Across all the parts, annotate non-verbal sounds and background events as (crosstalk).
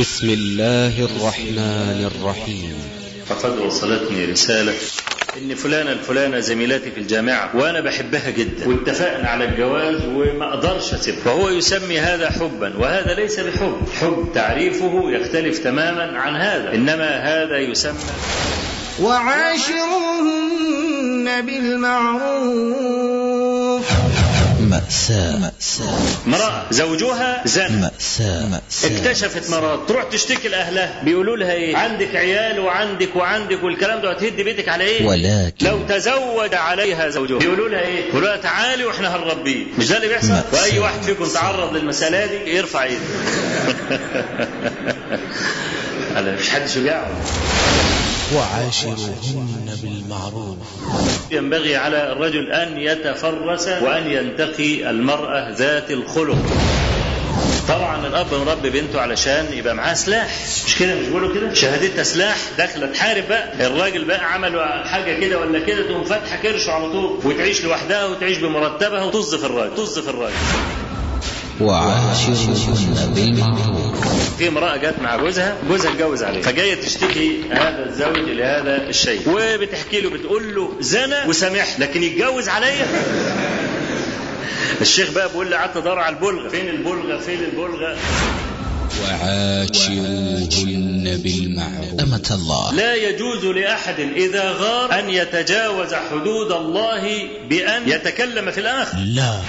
بسم الله الرحمن الرحيم. فقد وصلتني رسالة. إن فلانة الفلانة زميلتي في الجامعة وأنا بحبها جدا. واتفقنا على الجواز وما أقدرش أسيبها. وهو يسمي هذا حبا وهذا ليس بحب. حب تعريفه يختلف تماما عن هذا. إنما هذا يسمى وعاشروهن بالمعروف. مأساة مأساة امرأة زوجها زنى مأساة مأساة اكتشفت مرض تروح تشتكي لأهلها بيقولوا لها إيه؟ عندك عيال وعندك وعندك والكلام ده هتهد بيتك على إيه؟ ولكن لو تزوج عليها زوجها. بيقولوا لها إيه؟ بيقولوا لها تعالي وإحنا هنربيه. مش ده اللي بيحصل؟ وأي واحد فيكم تعرض للمسألة دي يرفع هلا (laughs) مش حد شجاع وعاشروهن بالمعروف. ينبغي على الرجل أن يتفرس وأن ينتقي المرأة ذات الخلق. طبعا الأب مربي بنته علشان يبقى معاه سلاح. مش كده؟ مش بيقولوا كده؟ شهادتها سلاح. داخله تحارب بقى. الراجل بقى عمل حاجة كده ولا كده تقوم فاتحة كرشه على طول وتعيش لوحدها وتعيش بمرتبها وطز في الراجل طز في الراجل. وعاشروهن بالمعروف. في امرأة جت مع جوزها جوزها اتجوز عليها. فجاية تشتكي هذا الزوج لهذا الشيء. وبتحكي له بتقول له زنى وسامح لكن يتجوز عليا؟ الشيخ بقى بيقول لي قعدت أدور على البلغة. فين البلغة؟ فين البلغة؟ وعاشروهن بالمعروف. أمة الله. لا يجوز لأحد إذا غار أن يتجاوز حدود الله بأن يتكلم في الآخر. لا.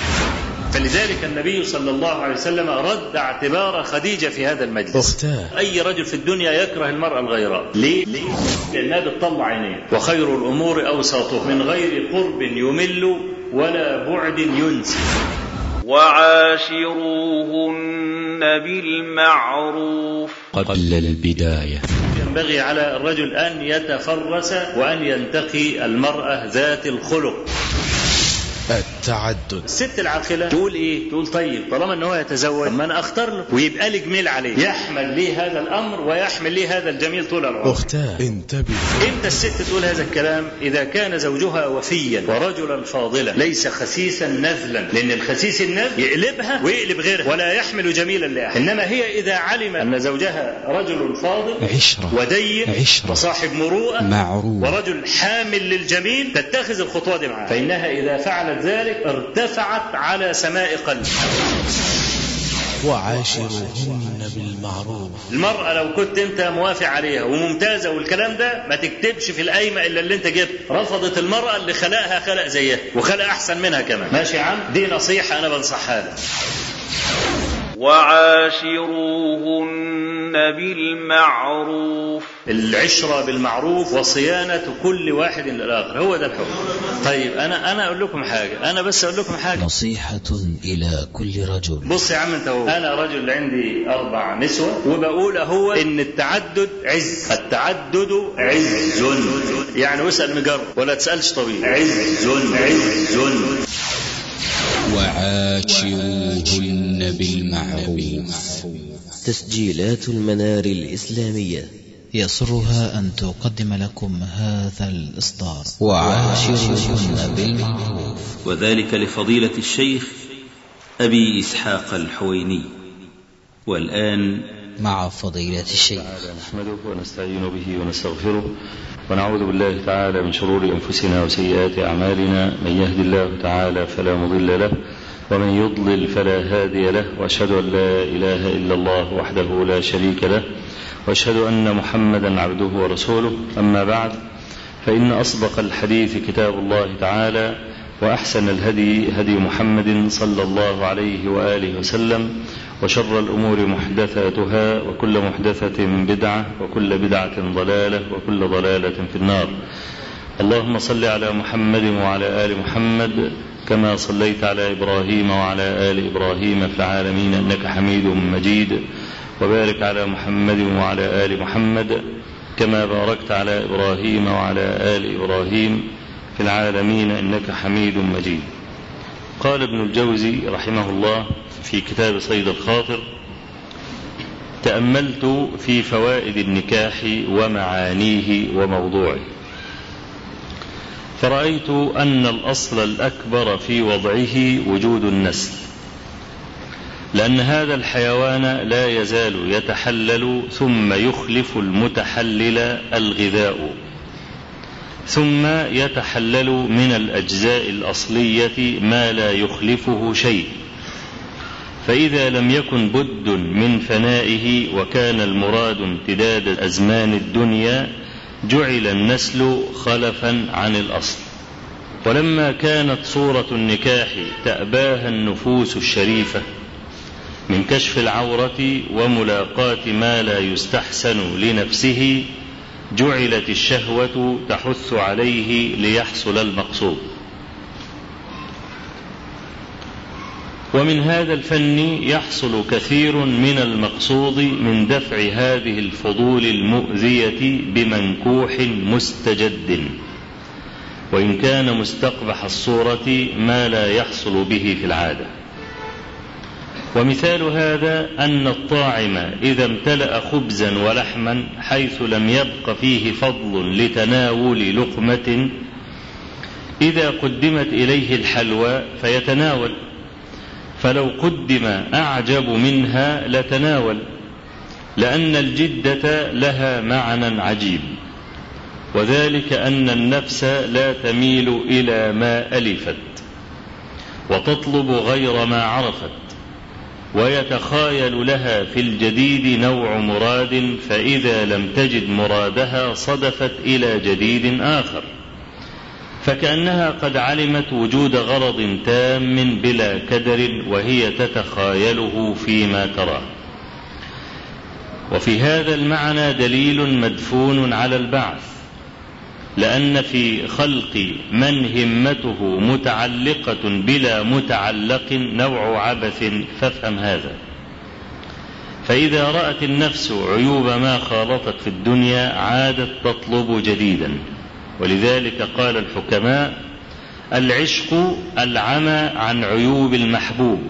فلذلك النبي صلى الله عليه وسلم رد اعتبار خديجة في هذا المجلس. أختاه. أي رجل في الدنيا يكره المرأة الغيراء ليه؟ ليه؟ لأنها بتطلع عينيه. وخير الأمور أوساطها. من غير قرب يمل ولا بعد ينسي وعاشروهن بالمعروف. قبل البداية. ينبغي على الرجل أن يتفرس وأن ينتقي المرأة ذات الخلق. التعدد. الست العاقلة. تقول إيه؟ تقول طيب طالما إن هو يتزوج طب ما أنا أختار له. ويبقى لي جميل عليه. يحمل لي هذا الأمر ويحمل لي هذا الجميل طول العمر. أختاه انتبه. إمتى الست تقول هذا الكلام؟ إذا كان زوجها وفيا ورجلا فاضلا. ليس خسيسا نذلا لأن الخسيس النذل يقلبها ويقلب غيرها. ولا يحمل جميلا لأحد. إنما هي إذا علم أن زوجها رجل فاضل عشرة. ودين عشرة. وصاحب مروءة معروف. ورجل حامل للجميل تتخذ الخطوة دي معاه فإنها إذا فعلت ذلك ارتفعت على سماء قلب. وعاشروهن بالمعروف. المرأة لو كنت أنت موافق عليها وممتازة والكلام ده ما تكتبش في القايمة إلا اللي أنت جبت. رفضت المرأة اللي خلقها خلق زيها وخلق أحسن منها كمان. ماشي يا عم؟ دي نصيحة أنا بنصحها لك. وعاشروهن بالمعروف العشرة بالمعروف وصيانة كل واحد للآخر هو ده الحكم. طيب أنا أنا أقول لكم حاجة أنا بس أقول لكم حاجة. نصيحة إلى كل رجل. بص يا عم أنت هو أنا رجل عندي أربع نسوة وبقول هو إن التعدد عز. التعدد عز. يعني واسأل مجرب ولا تسألش طبيب. عز. عز. وعاشروهن بالمعروف. تسجيلات المنار الإسلامية. يسرها أن تقدم لكم هذا الإصدار. وعاشروهن بالمعروف. وذلك لفضيلة الشيخ أبي إسحاق الحويني. والآن مع فضيلة الشيخ. تعالى نحمده ونستعين به ونستغفره ونعوذ بالله تعالى من شرور أنفسنا وسيئات أعمالنا. من يهد الله تعالى فلا مضل له ومن يضلل فلا هادي له وأشهد أن لا إله إلا الله وحده لا شريك له وأشهد أن محمدا عبده ورسوله. أما بعد فإن أصدق الحديث كتاب الله تعالى وأحسن الهدي هدي محمد صلى الله عليه وآله وسلم وشر الأمور محدثاتها وكل محدثة بدعة وكل بدعة ضلالة وكل ضلالة في النار. اللهم صل على محمد وعلى آل محمد كما صليت على إبراهيم وعلى آل إبراهيم في العالمين إنك حميد مجيد وبارك على محمد وعلى آل محمد كما باركت على إبراهيم وعلى آل إبراهيم في العالمين إنك حميد مجيد. قال ابن الجوزي رحمه الله في كتاب صيد الخاطر تأملت في فوائد النكاح ومعانيه وموضوعه. فرأيت أن الأصل الأكبر في وضعه وجود النسل لأن هذا الحيوان لا يزال يتحلل ثم يخلف المتحلل الغذاء ثم يتحلل من الأجزاء الأصلية ما لا يخلفه شيء. فإذا لم يكن بد من فنائه وكان المراد امتداد أزمان الدنيا جعل النسل خلفا عن الأصل. ولما كانت صورة النكاح تأباها النفوس الشريفة من كشف العورة وملاقاة ما لا يستحسن لنفسه جعلت الشهوة تحث عليه ليحصل المقصود. ومن هذا الفن يحصل كثير من المقصود من دفع هذه الفضول المؤذية بمنكوح مستجد. وإن كان مستقبح الصورة ما لا يحصل به في العادة. ومثال هذا أن الطاعم إذا امتلأ خبزا ولحما حيث لم يبق فيه فضل لتناول لقمة إذا قدمت إليه الحلوى فيتناول فلو قدم أعجب منها لتناول لأن الجدة لها معنى عجيب وذلك أن النفس لا تميل إلى ما ألفت وتطلب غير ما عرفت ويتخايل لها في الجديد نوع مراد فإذا لم تجد مرادها صدفت إلى جديد آخر. فكأنها قد علمت وجود غرض تام بلا كدر وهي تتخايله فيما تراه وفي هذا المعنى دليل مدفون على البعث لأن في خلق من همته متعلقة بلا متعلق نوع عبث فافهم هذا. فإذا رأت النفس عيوب ما خالطت في الدنيا عادت تطلب جديدا. ولذلك قال الحكماء العشق العمى عن عيوب المحبوب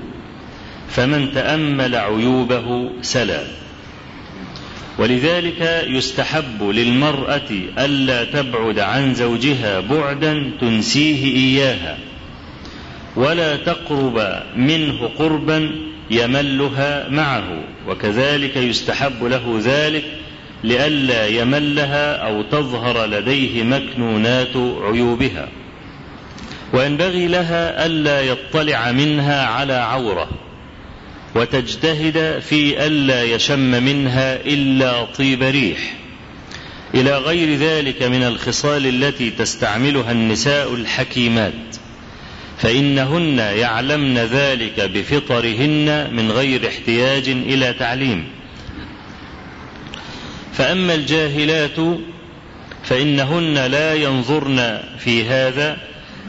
فمن تأمل عيوبه سلى ولذلك يستحب للمرأة ألا تبعد عن زوجها بعدا تنسيه إياها ولا تقرب منه قربا يملها معه وكذلك يستحب له ذلك لئلا يملها أو تظهر لديه مكنونات عيوبها. وينبغي لها ألا يطلع منها على عورة وتجتهد في ألا يشم منها إلا طيب ريح. إلى غير ذلك من الخصال التي تستعملها النساء الحكيمات فإنهن يعلمن ذلك بفطرهن من غير احتياج إلى تعليم. فأما الجاهلات فإنهن لا ينظرن في هذا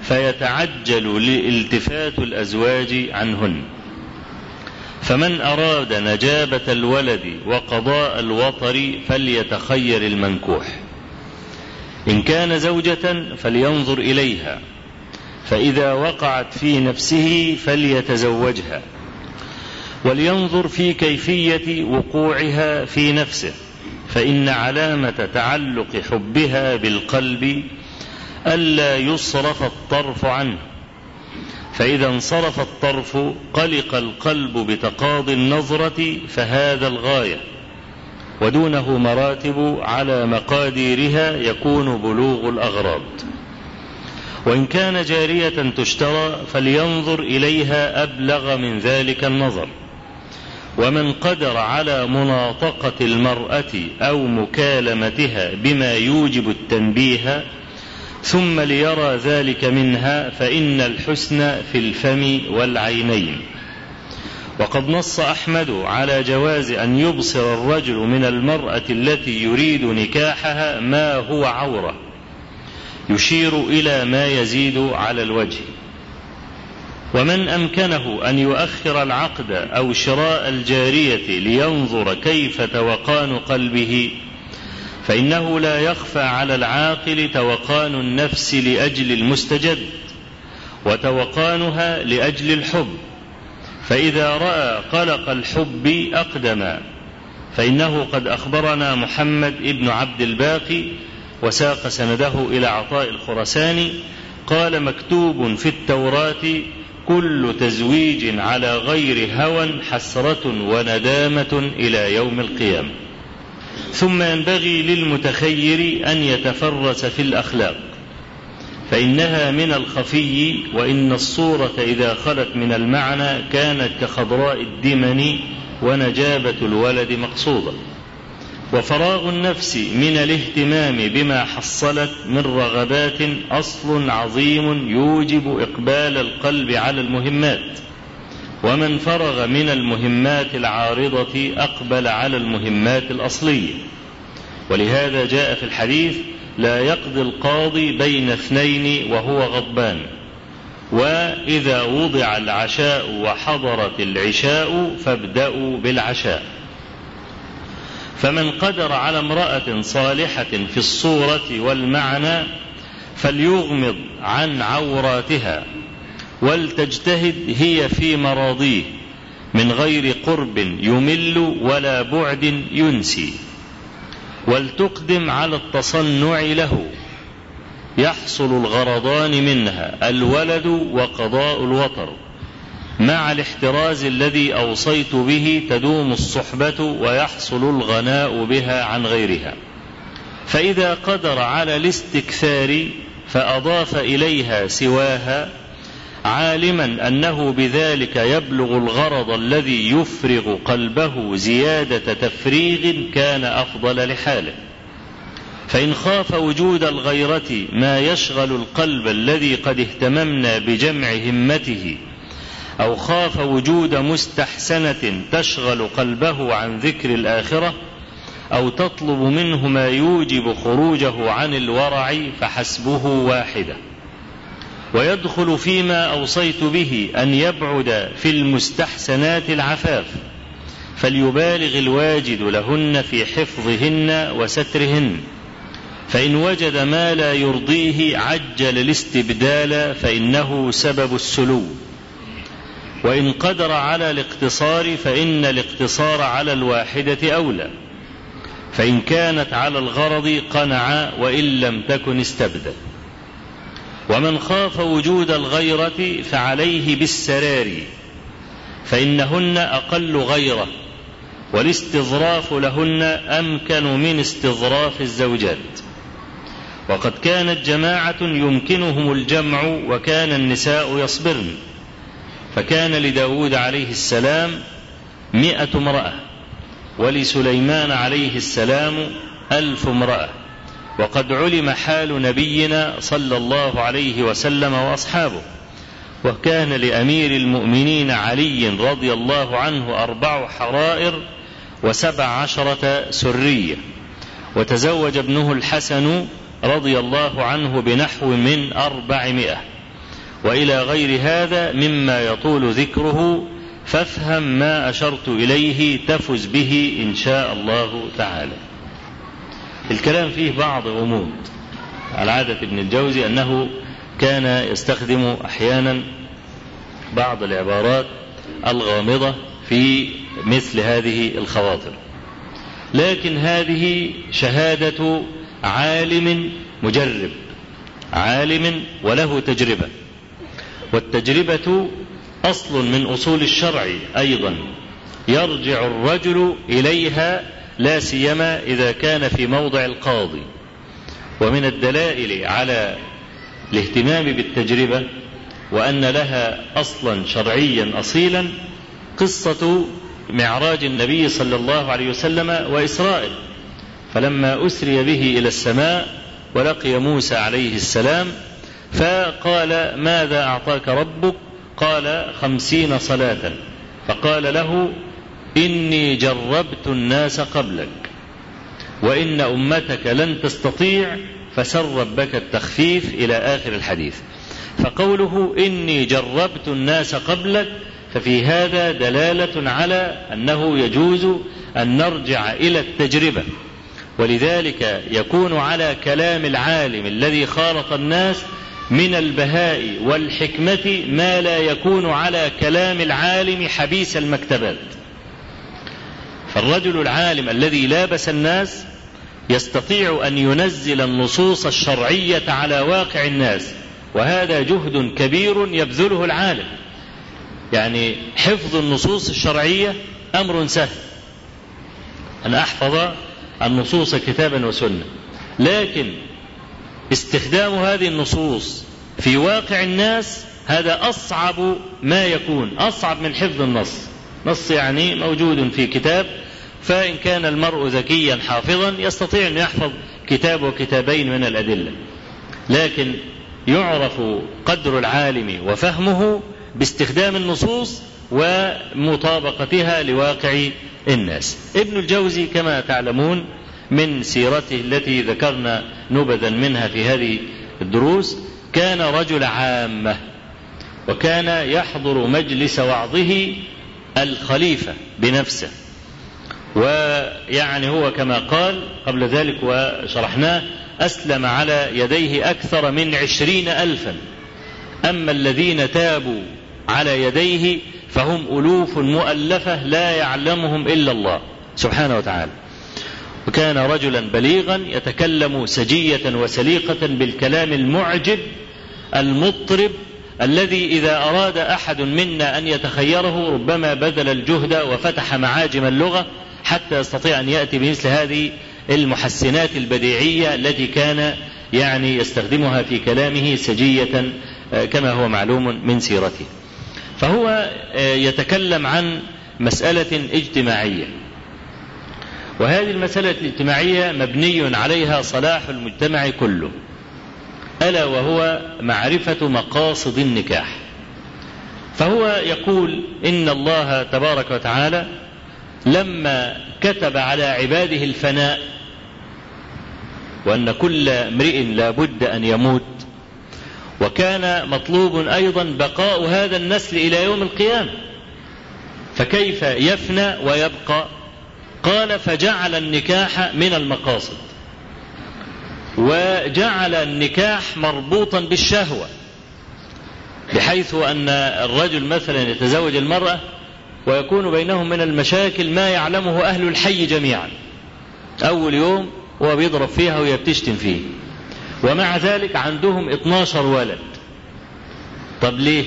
فيتعجل لالتفات الأزواج عنهن. فمن أراد نجابة الولد وقضاء الوطر فليتخير المنكوح. إن كان زوجة فلينظر إليها فإذا وقعت في نفسه فليتزوجها ولينظر في كيفية وقوعها في نفسه. فإن علامة تعلق حبها بالقلب ألا يصرف الطرف عنه. فإذا انصرف الطرف قلق القلب بتقاضي النظرة فهذا الغاية ودونه مراتب على مقاديرها يكون بلوغ الأغراض وإن كان جارية تشترى فلينظر إليها أبلغ من ذلك النظر. ومن قدر على مناطقة المرأة أو مكالمتها بما يوجب التنبيه ثم ليرى ذلك منها فإن الحسن في الفم والعينين. وقد نص أحمد على جواز أن يبصر الرجل من المرأة التي يريد نكاحها ما هو عورة يشير إلى ما يزيد على الوجه. ومن أمكنه أن يؤخر العقد أو شراء الجارية لينظر كيف توقان قلبه فإنه لا يخفى على العاقل توقان النفس لأجل المستجد وتوقانها لأجل الحب. فإذا رأى قلق الحب أقدم فإنه قد أخبرنا محمد ابن عبد الباقي وساق سنده إلى عطاء الخرساني قال مكتوب في التوراة كل تزويج على غير هوى حسرة وندامة إلى يوم القيامة. ثم ينبغي للمتخير أن يتفرس في الأخلاق فإنها من الخفي وإن الصورة إذا خلت من المعنى كانت كخضراء الدمن ونجابة الولد مقصودة وفراغ النفس من الاهتمام بما حصلت من رغبات أصل عظيم يوجب إقبال القلب على المهمات. ومن فرغ من المهمات العارضة أقبل على المهمات الأصلية. ولهذا جاء في الحديث لا يقضي القاضي بين اثنين وهو غضبان. وإذا وضع العشاء وحضرت العشاء فابدأوا بالعشاء. فمن قدر على امرأة صالحة في الصورة والمعنى فليغمض عن عوراتها ولتجتهد هي في مراضيه من غير قرب يمل ولا بعد ينسي ولتقدم على التصنع له يحصل الغرضان منها الولد وقضاء الوطر مع الاحتراز الذي أوصيت به تدوم الصحبة ويحصل الغناء بها عن غيرها. فإذا قدر على الاستكثار فأضاف إليها سواها عالما أنه بذلك يبلغ الغرض الذي يفرغ قلبه زيادة تفريغ كان أفضل لحاله. فإن خاف وجود الغيرة ما يشغل القلب الذي قد اهتممنا بجمع همته أو خاف وجود مستحسنة تشغل قلبه عن ذكر الآخرة أو تطلب منه ما يوجب خروجه عن الورع فحسبه واحدة. ويدخل فيما أوصيت به أن يبعد في المستحسنات العفاف فليبالغ الواجد لهن في حفظهن وسترهن فإن وجد ما لا يرضيه عجل الاستبدال فإنه سبب السلو وإن قدر على الاقتصار فإن الاقتصار على الواحدة أولى. فإن كانت على الغرض قنع وإن لم تكن استبدل. ومن خاف وجود الغيرة فعليه بالسرار فإنهن أقل غيرة والاستظراف لهن أمكن من استظراف الزوجات. وقد كانت جماعة يمكنهم الجمع وكان النساء يصبرن. فكان لداود عليه السلام مئة امرأة ولسليمان عليه السلام ألف امرأة. وقد علم حال نبينا صلى الله عليه وسلم وأصحابه. وكان لأمير المؤمنين علي رضي الله عنه أربع حرائر وسبع عشرة سرية. وتزوج ابنه الحسن رضي الله عنه بنحو من أربعمائة. وإلى غير هذا مما يطول ذكره فافهم ما أشرت إليه تفز به إن شاء الله تعالى. الكلام فيه بعض غموض. على عادة ابن الجوزي أنه كان يستخدم أحيانا بعض العبارات الغامضة في مثل هذه الخواطر. لكن هذه شهادة عالم مجرب عالم وله تجربة. والتجربة أصل من أصول الشرع أيضا. يرجع الرجل إليها لا سيما إذا كان في موضع القاضي. ومن الدلائل على الاهتمام بالتجربة وأن لها أصلا شرعيا أصيلا قصة معراج النبي صلى الله عليه وسلم وإسرائيل. فلما أسري به إلى السماء ولقي موسى عليه السلام فقال ماذا أعطاك ربك؟ قال خمسين صلاة. فقال له إني جربت الناس قبلك وإن أمتك لن تستطيع فسر ربك التخفيف إلى آخر الحديث. فقوله إني جربت الناس قبلك ففي هذا دلالة على أنه يجوز أن نرجع إلى التجربة. ولذلك يكون على كلام العالم الذي خالط الناس من البهاء والحكمة ما لا يكون على كلام العالم حبيس المكتبات. فالرجل العالم الذي لابس الناس يستطيع أن ينزل النصوص الشرعية على واقع الناس وهذا جهد كبير يبذله العالم. يعني حفظ النصوص الشرعية أمر سهل. أن أحفظ النصوص كتابا وسنة لكن استخدام هذه النصوص في واقع الناس هذا أصعب ما يكون أصعب من حفظ النص. نص يعني موجود في كتاب فإن كان المرء ذكيا حافظا يستطيع أن يحفظ كتاب وكتابين من الأدلة. لكن يعرف قدر العالم وفهمه باستخدام النصوص ومطابقتها لواقع الناس. ابن الجوزي كما تعلمون من سيرته التي ذكرنا نبذا منها في هذه الدروس كان رجل عامة وكان يحضر مجلس وعظه الخليفة بنفسه. ويعني هو كما قال قبل ذلك وشرحناه أسلم على يديه أكثر من عشرين ألفا. أما الذين تابوا على يديه فهم ألوف مؤلفة لا يعلمهم إلا الله سبحانه وتعالى. وكان رجلا بليغا يتكلم سجية وسليقة بالكلام المعجب المطرب الذي إذا أراد أحد منا أن يتخيره ربما بذل الجهد وفتح معاجم اللغة حتى يستطيع أن يأتي بمثل هذه المحسنات البديعية التي كان يعني يستخدمها في كلامه سجية كما هو معلوم من سيرته. فهو يتكلم عن مسألة اجتماعية. وهذه المسألة الاجتماعية مبني عليها صلاح المجتمع كله ألا وهو معرفة مقاصد النكاح. فهو يقول إن الله تبارك وتعالى لما كتب على عباده الفناء وأن كل امرئ لا بد أن يموت وكان مطلوب أيضا بقاء هذا النسل إلى يوم القيامة فكيف يفنى ويبقى؟ قال فجعل النكاح من المقاصد. وجعل النكاح مربوطا بالشهوة بحيث أن الرجل مثلا يتزوج المرأة ويكون بينهم من المشاكل ما يعلمه أهل الحي جميعا. أول يوم هو بيضرب فيها وهي بتشتم فيه. ومع ذلك عندهم 12 ولد. طب ليه؟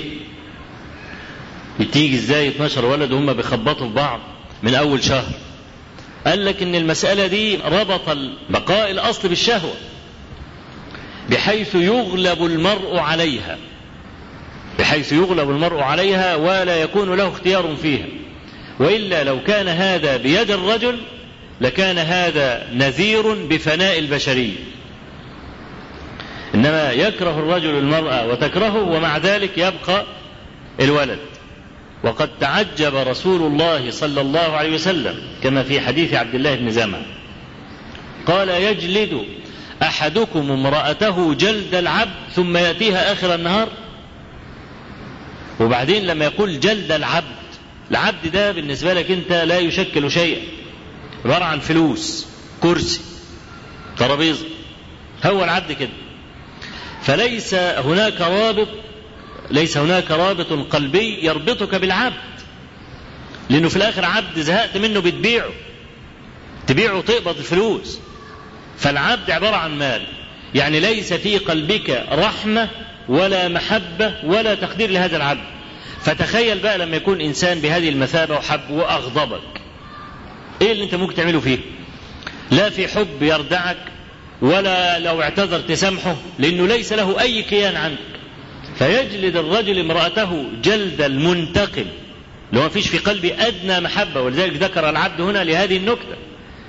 بتيجي إزاي 12 ولد وهم بيخبطوا في بعض من أول شهر؟ قال لك إن المسألة دي ربط بقاء الأصل بالشهوة بحيث يغلب المرء عليها بحيث يغلب المرء عليها ولا يكون له اختيار فيها. وإلا لو كان هذا بيد الرجل لكان هذا نذير بفناء البشرية. إنما يكره الرجل المرأة وتكرهه ومع ذلك يبقى الولد. وقد تعجب رسول الله صلى الله عليه وسلم كما في حديث عبد الله بن زمع قال يجلد أحدكم امرأته جلد العبد ثم يأتيها آخر النهار؟ وبعدين لما يقول جلد العبد العبد ده بالنسبة لك أنت لا يشكل شيئا. عبارة عن فلوس كرسي ترابيزة. هو العبد كده. فليس هناك رابط ليس هناك رابط قلبي يربطك بالعبد لأنه في الآخر عبد زهقت منه بتبيعه تبيعه تقبض الفلوس. فالعبد عبارة عن مال يعني ليس في قلبك رحمة ولا محبة ولا تقدير لهذا العبد. فتخيل بقى لما يكون إنسان بهذه المثابة وحب وأغضبك. إيه اللي أنت ممكن تعمله فيه؟ لا في حب يردعك ولا لو اعتذر تسامحه لأنه ليس له أي كيان عنك. فيجلد الرجل امرأته جلد المنتقم. لو ما فيش في قلبي أدنى محبة ولذلك ذكر العبد هنا لهذه النكتة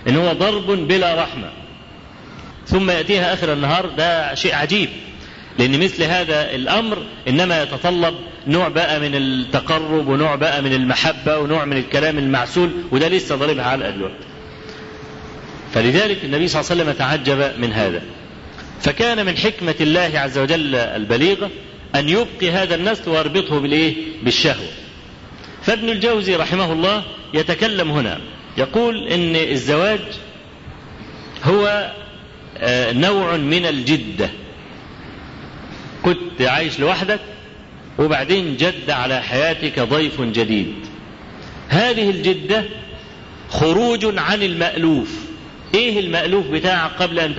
إن هو ضرب بلا رحمة. ثم يأتيها آخر النهار ده شيء عجيب لأن مثل هذا الأمر إنما يتطلب نوع بقى من التقرب ونوع بقى من المحبة ونوع من الكلام المعسول وده لسه ضاربها على دلوقتي فلذلك النبي صلى الله عليه وسلم تعجب من هذا. فكان من حكمة الله عز وجل البليغة أن يبقي هذا النسل ويربطه بالإيه؟ بالشهوة. فابن الجوزي رحمه الله يتكلم هنا. يقول إن الزواج هو نوع من الجدة. كنت عايش لوحدك وبعدين جد على حياتك ضيف جديد. هذه الجدة خروج عن المألوف. إيه المألوف بتاعك قبل أن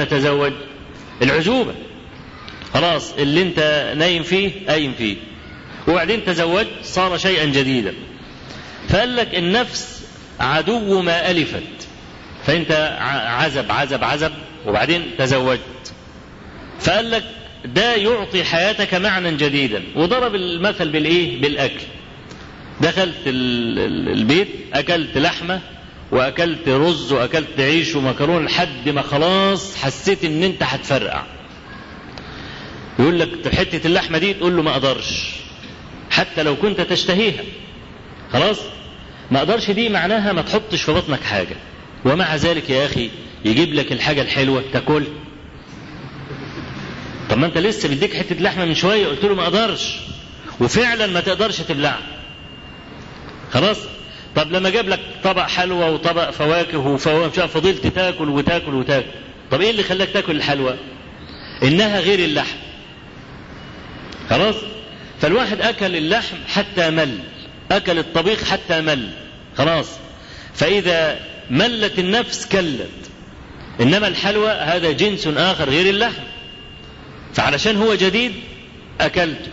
وبعدين تزوجت صار شيئا جديدا. فقال لك النفس عدو ما ألفت. فأنت عزب عزب عزب وبعدين تزوجت. فقال لك ده يعطي حياتك معنى جديدا. وضرب المثل بالإيه؟ بالأكل. دخلت البيت أكلت لحمة وأكلت رز وأكلت عيش ومكرونة لحد ما خلاص حسيت إن أنت هتفرقع. يقول لك حتة اللحمة دي تقول له ما أقدرش. حتى لو كنت تشتهيها. خلاص؟ ما أقدرش دي معناها ما تحطش في بطنك حاجة. ومع ذلك يا أخي يجيب لك الحاجة الحلوة تاكل. طب ما أنت لسه بديك حتة لحمة من شوية قلت له ما أقدرش. وفعلا ما تقدرش تبلعها. خلاص؟ طب لما جاب لك طبق حلوى وطبق فواكه وفواكه فضلت تاكل وتاكل وتاكل. طب إيه اللي خلاك تاكل الحلوى إنها غير اللحم. خلاص؟ فالواحد أكل اللحم حتى مل أكل الطبيخ حتى مل خلاص. فإذا ملت النفس كلت. إنما الحلوى هذا جنس آخر غير اللحم. فعلشان هو جديد اكلته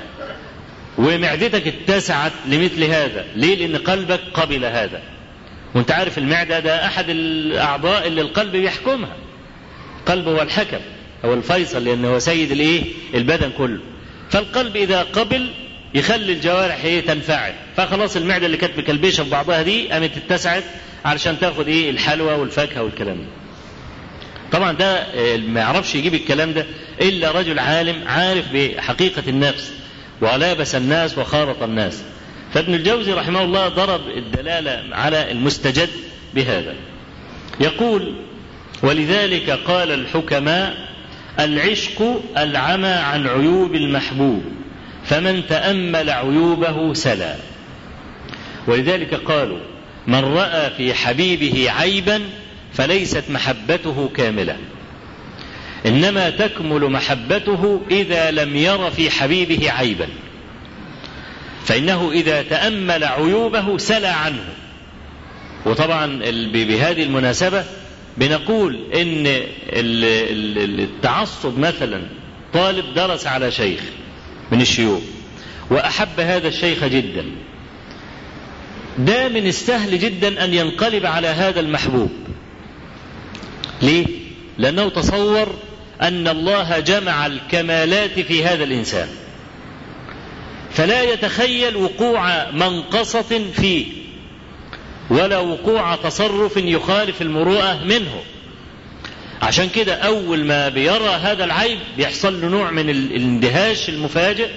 ومعدتك اتسعت لمثل هذا. ليه؟ لأن قلبك قبل هذا. وأنت عارف المعدة ده أحد الأعضاء اللي القلب بيحكمها. القلب هو الحكم هو الفيصل لأنه هو سيد الإيه؟ البدن كله. فالقلب إذا قبل يخلي الجوارح إيه تنفعل. فخلاص المعدة اللي كانت مكلبشة في بعضها دي قامت اتسعت علشان تاخد إيه؟ الحلوى والفاكهة والكلام ده. طبعا ده ما يعرفش يجيب الكلام ده إلا رجل عالم عارف بحقيقة النفس ولابس الناس وخالط الناس. فابن الجوزي رحمه الله ضرب الدلالة على المستجد بهذا. يقول ولذلك قال الحكماء العشق العمى عن عيوب المحبوب فمن تأمل عيوبه سلا. ولذلك قالوا من رأى في حبيبه عيبا فليست محبته كاملة. إنما تكمل محبته إذا لم ير في حبيبه عيبا. فإنه إذا تأمل عيوبه سلى عنه. وطبعا بهذه المناسبة بنقول إن التعصب مثلا طالب درس على شيخ من الشيوخ وأحب هذا الشيخ جدا. ده من السهل جدا أن ينقلب على هذا المحبوب. ليه؟ لأنه تصور أن الله جمع الكمالات في هذا الإنسان. فلا يتخيل وقوع منقصة فيه. ولا وقوع تصرف يخالف المروءة منه. عشان كده أول ما بيرى هذا العيب بيحصل له نوع من الاندهاش المفاجئ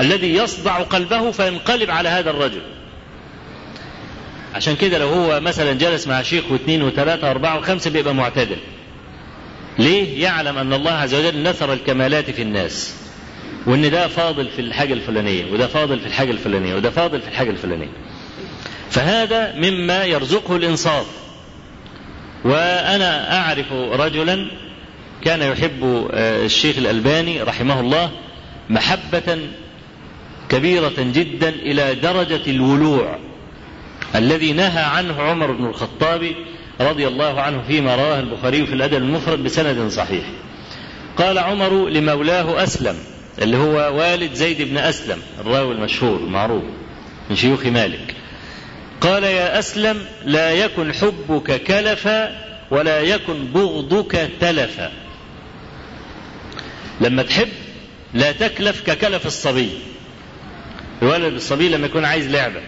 الذي يصدع قلبه فينقلب على هذا الرجل. عشان كده لو هو مثلا جلس مع شيخ واثنين وثلاثة وأربعة وخمسة بيبقى معتدل. ليه؟ يعلم أن الله عز وجل نثر الكمالات في الناس. وأن ده فاضل في الحاجة الفلانية وده فاضل في الحاجة الفلانية وده فاضل في الحاجة الفلانية. فهذا مما يرزقه الإنصاف. وأنا أعرف رجلا كان يحب الشيخ الألباني رحمه الله محبة كبيرة جدا إلى درجة الولوع الذي نهى عنه عمر بن الخطاب رضي الله عنه فيما رواه البخاري في الأدب المفرد بسند صحيح. قال عمر لمولاه أسلم اللي هو والد زيد بن أسلم الراوي المشهور المعروف من شيوخ مالك. قال يا أسلم لا يكن حبك كلفا ولا يكن بغضك تلفا. لما تحب لا تكلف ككلف الصبي. الولد الصبي لما يكون عايز لعبة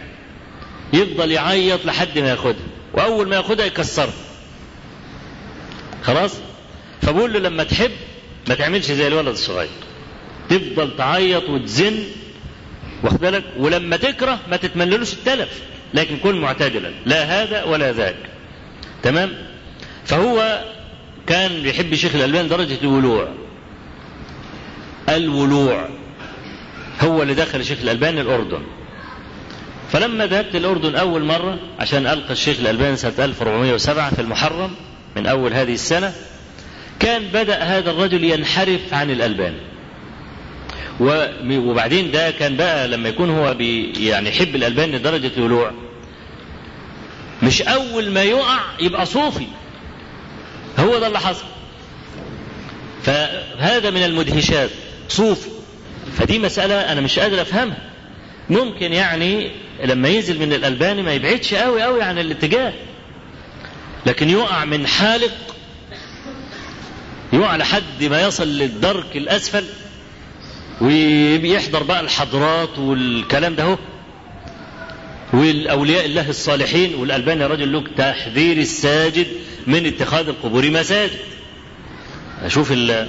يفضل يعيط لحد ما ياخدها وأول ما ياخدها يكسرها. خلاص؟ فبقول له لما تحب ما تعملش زي الولد الصغير. تفضل تعيط وتزن واخد بالك؟ ولما تكره ما تتمنلوش التلف. لكن كن معتدلا. لا هذا ولا ذاك. تمام؟ فهو كان بيحب شيخ الألبان درجة الولوع. الولوع هو اللي دخل الشيخ الألباني الأردن. فلما ذهبت الأردن أول مرة عشان ألقى الشيخ الألباني سنة 1407 في المحرم من أول هذه السنة كان بدأ هذا الرجل ينحرف عن الألباني وبعدين ده كان بقى لما يكون هو بي يعني يحب الألباني لدرجة الولوع. مش أول ما يقع يبقى صوفي. هو ده اللي حصل. فهذا من المدهشات صوفي. فدي مسألة أنا مش قادر أفهمها. ممكن يعني لما ينزل من الألباني ما يبعدش قوي قوي عن الاتجاه. لكن يقع من حالق يقع لحد ما يصل للدرك الأسفل. ويحضر بقى الحضرات والكلام ده والأولياء الله الصالحين والألباني رجل له تحذير الساجد من اتخاذ القبور مساجد أشوف ال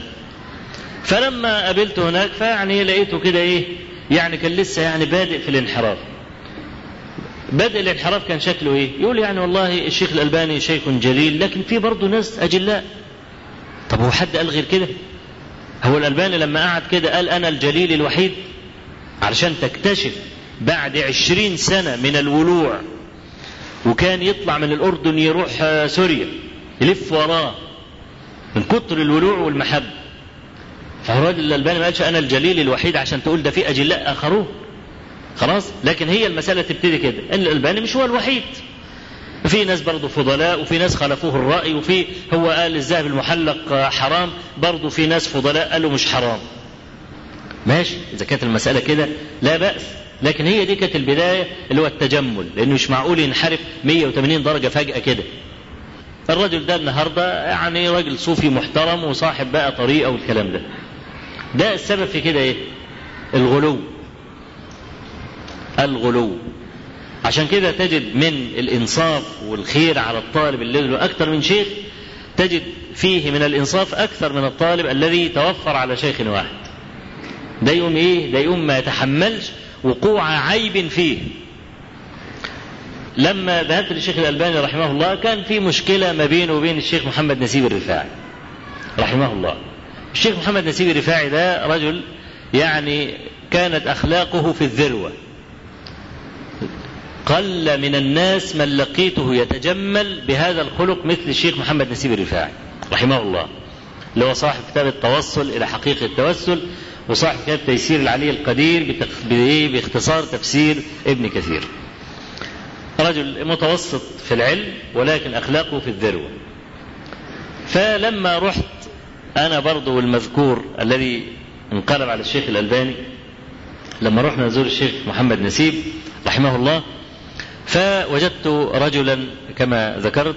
فلما قابلته هناك فيعني لقيته كده إيه يعني كان لسه يعني بادئ في الانحراف بدء الانحراف كان شكله إيه؟ يقول يعني والله الشيخ الألباني شيخ جليل لكن في برضه ناس أجلاء. طب هو حد قال غير كده؟ هو الألباني لما قعد كده قال أنا الجليل الوحيد علشان تكتشف بعد عشرين سنة من الولوع وكان يطلع من الأردن يروح سوريا يلف وراه من كتر الولوع والمحبة. فالراجل الألباني ما قالش أنا الجليل الوحيد عشان تقول ده في أجلاء آخرون. خلاص؟ لكن هي المسألة تبتدي كده إن الألباني مش هو الوحيد. في ناس برضه فضلاء وفي ناس خالفوه الرأي وفي هو قال الذهب المحلق حرام برضه في ناس فضلاء قالوا مش حرام. ماشي؟ إذا كانت المسألة كده لا بأس. لكن هي دي كانت البداية اللي هو التجمل لأنه مش معقول ينحرف 180 درجة فجأة كده. الرجل ده النهاردة يعني راجل صوفي محترم وصاحب بقى طريقة والكلام ده. ده السبب في كده إيه؟ الغلو. الغلو. عشان كده تجد من الإنصاف والخير على الطالب اللي له أكثر من شيخ تجد فيه من الإنصاف أكثر من الطالب الذي توفر على شيخ واحد. ده يقوم إيه؟ ده يقوم ما يتحملش وقوع عيب فيه. لما ذهبت للشيخ الألباني رحمه الله كان في مشكلة ما بينه وبين الشيخ محمد نسيب الرفاعي. رحمه الله. الشيخ محمد نسيب الرفاعي ده رجل يعني كانت أخلاقه في الذروة. قل من الناس من لقيته يتجمل بهذا الخلق مثل الشيخ محمد نسيب الرفاعي رحمه الله. اللي هو صاحب كتاب التوصل إلى حقيقة التوسل وصاحب كتاب تيسير العلي القدير باختصار تفسير ابن كثير. رجل متوسط في العلم ولكن أخلاقه في الذروة. فلما رحت أنا برضو المذكور الذي انقلب على الشيخ الألباني لما رحنا نزور الشيخ محمد نسيب رحمه الله فوجدت رجلا كما ذكرت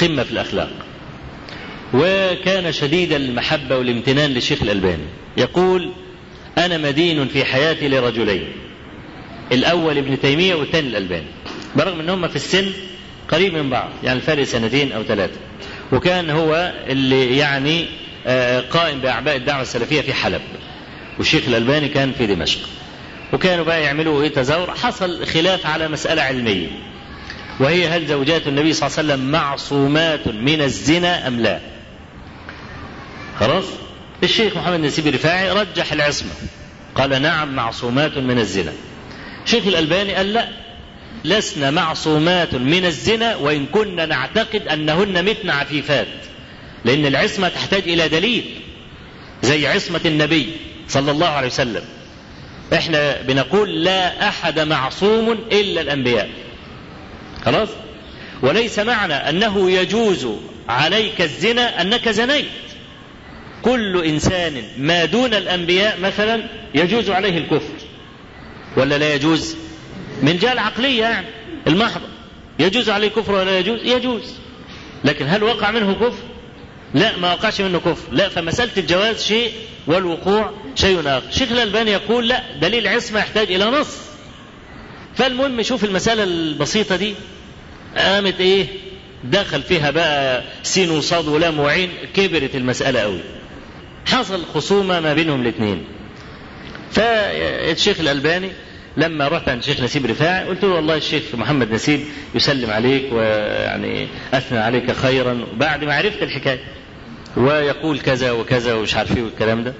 قمة في الأخلاق وكان شديد المحبة والامتنان للشيخ الألباني. يقول أنا مدين في حياتي لرجلين الأول ابن تيمية والثاني الألباني. برغم أن هم في السن قريب من بعض يعني الفرق سنتين أو ثلاثة. وكان هو اللي يعني قائم بأعباء الدعوة السلفية في حلب. والشيخ الألباني كان في دمشق. وكانوا بقى يعملوا إيه؟ تزاور. حصل خلاف على مسألة علمية. وهي هل زوجات النبي صلى الله عليه وسلم معصومات من الزنا أم لا؟ خلاص؟ الشيخ محمد نسيب الرفاعي رجح العصمة. قال نعم معصومات من الزنا. الشيخ الألباني قال لا لسنا معصومات من الزنا وإن كنا نعتقد أنهن متن عفيفات. لأن العصمة تحتاج إلى دليل زي عصمة النبي صلى الله عليه وسلم. إحنا بنقول لا احد معصوم الا الانبياء. خلاص؟ وليس معنى انه يجوز عليك الزنا انك زنيت. كل انسان ما دون الانبياء مثلا يجوز عليه الكفر. ولا لا يجوز؟ من جهة العقلية يعني المحضه يجوز عليه كفر ولا يجوز؟ يجوز. لكن هل وقع منه كفر؟ لا ما وقعش منه كفر. لا فمسألة الجواز شيء والوقوع شيء آخر. شيخ الألباني يقول لا دليل عصمة يحتاج إلى نص. فالمهم شوف المسألة البسيطة دي قامت إيه؟ دخل فيها بقى سين وصاد ولام وعين كبرت المسألة قوي حصل خصومة ما بينهم الاثنين فالشيخ الألباني لما رحت عند الشيخ نسيب رفاعي قلت له والله الشيخ محمد نسيب يسلم عليك ويعني أثنى عليك خيرا. بعد ما عرفت الحكاية ويقول كذا وكذا ومش عارف إيه والكلام ده.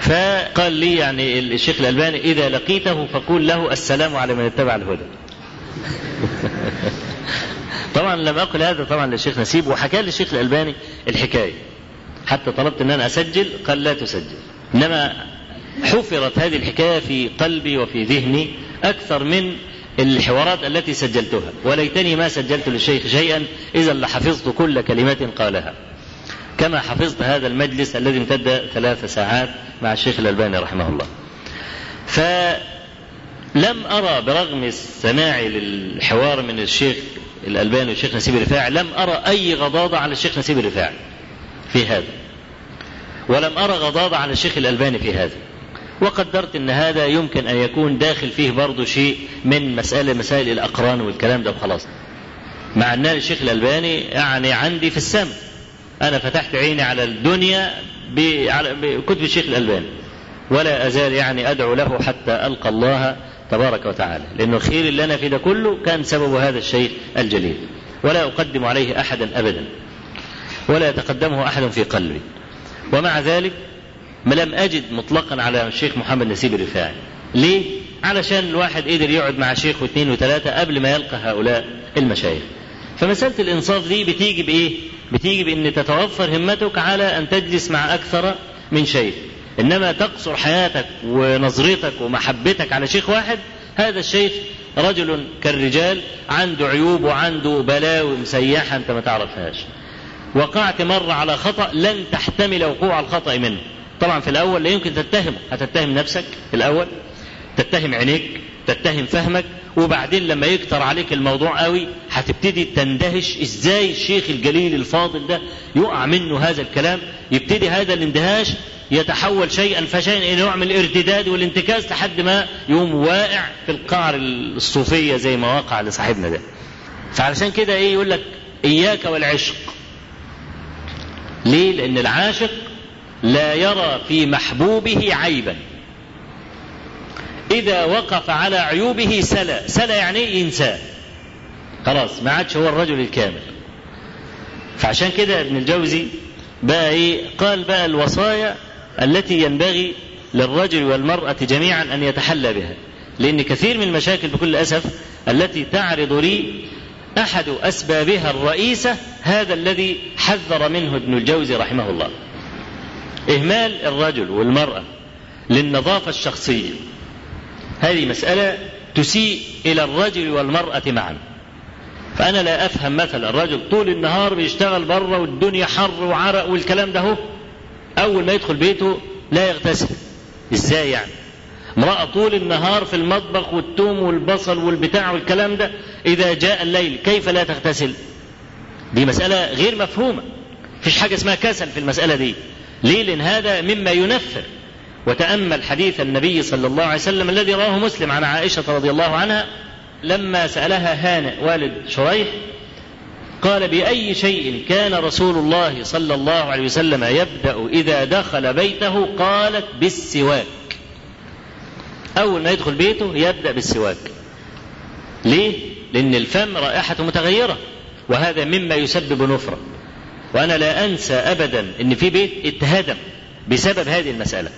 فقال لي يعني الشيخ الألباني إذا لقيته فقول له السلام على من اتبع الهدى. (laughs) طبعا لم أقل هذا طبعا للشيخ نسيب وحكى لي الشيخ الألباني الحكاية. حتى طلبت إن أنا أسجل قال لا تسجل. إنما حفرت هذه الحكاية في قلبي وفي ذهني أكثر من الحوارات التي سجلتها. وليتني ما سجلت للشيخ شيئا اذا لحفظت كل كلمه قالها. كما حفظت هذا المجلس الذي امتد ثلاث ساعات مع الشيخ الألباني رحمه الله. لم أرى برغم سماعي للحوار من الشيخ الألباني والشيخ نسيب الرفاعي لم أرى أي غضاضة على الشيخ نسيب الرفاعي في هذا. ولم أرى غضاضة على الشيخ الألباني في هذا. وقدرت أن هذا يمكن أن يكون داخل فيه برضه شيء من مسألة مسائل الأقران والكلام ده وخلاص. مع أن الشيخ الألباني يعني عندي في السماء أنا فتحت عيني على الدنيا بكتب الشيخ الألباني. ولا أزال يعني أدعو له حتى ألقى الله تبارك وتعالى. لأنه الخير اللي أنا فيه ده كله كان سبب هذا الشيخ الجليل. ولا أقدم عليه أحدا أبدا. ولا يتقدمه أحد في قلبي. ومع ذلك ما لم أجد مطلقا على الشيخ محمد نسيب الرفاعي. ليه؟ علشان الواحد قدر يقعد مع شيخ واثنين وثلاثة قبل ما يلقى هؤلاء المشايخ. فمسألة الإنصاف دي بتيجي بإيه؟ بتيجي بأن تتوفر همتك على أن تجلس مع أكثر من شيخ إنما تقصر حياتك ونظرتك ومحبتك على شيخ واحد هذا الشيخ رجل كالرجال عنده عيوب وعنده بلاوي مسيحة أنت ما تعرفهاش. وقعت مرة على خطأ لن تحتمل وقوع الخطأ منه. طبعا في الأول لا يمكن تتهمه هتتهم نفسك الأول؟ تتهم عينيك؟ تتهم فهمك وبعدين لما يكتر عليك الموضوع قوي هتبتدي تندهش إزاي الشيخ الجليل الفاضل ده يقع منه هذا الكلام. يبتدي هذا الاندهاش يتحول شيئا فشيئا إلى نوع من الارتداد والانتكاس لحد ما يقوم واقع في القعر الصوفية زي ما وقع لصاحبنا ده. فعلشان كده إيه يقول لك إياك والعشق. ليه؟ لأن العاشق لا يرى في محبوبه عيبا. إذا وقف على عيوبه سلا. سلا يعني ينساه خلاص ما عادش هو الرجل الكامل. فعشان كده ابن الجوزي بقى إيه؟ قال بقى الوصايا التي ينبغي للرجل والمرأة جميعا أن يتحلى بها. لأن كثير من المشاكل بكل أسف التي تعرض لي أحد أسبابها الرئيسة هذا الذي حذر منه ابن الجوزي رحمه الله. إهمال الرجل والمرأة للنظافة الشخصية. هذه مسألة تسيء إلى الرجل والمرأة معا. فأنا لا أفهم مثلا الرجل طول النهار بيشتغل بره والدنيا حر وعرق والكلام ده هو. أول ما يدخل بيته لا يغتسل. إزاي يعني؟ امرأة طول النهار في المطبخ والثوم والبصل والبتاع والكلام ده إذا جاء الليل كيف لا تغتسل؟ دي مسألة غير مفهومة. فيش حاجة اسمها كسل في المسألة دي. ليه؟ لأن هذا مما ينفر. وتأمل حديث النبي صلى الله عليه وسلم الذي رواه مسلم عن عائشة رضي الله عنها لما سألها هانئ والد شريح قال بأي شيء كان رسول الله صلى الله عليه وسلم يبدأ إذا دخل بيته قالت بالسواك. أول ما يدخل بيته يبدأ بالسواك. ليه؟ لأن الفم رائحة متغيرة وهذا مما يسبب نفرة. وأنا لا أنسى أبدا أن في بيت اتهدم بسبب هذه المسألة.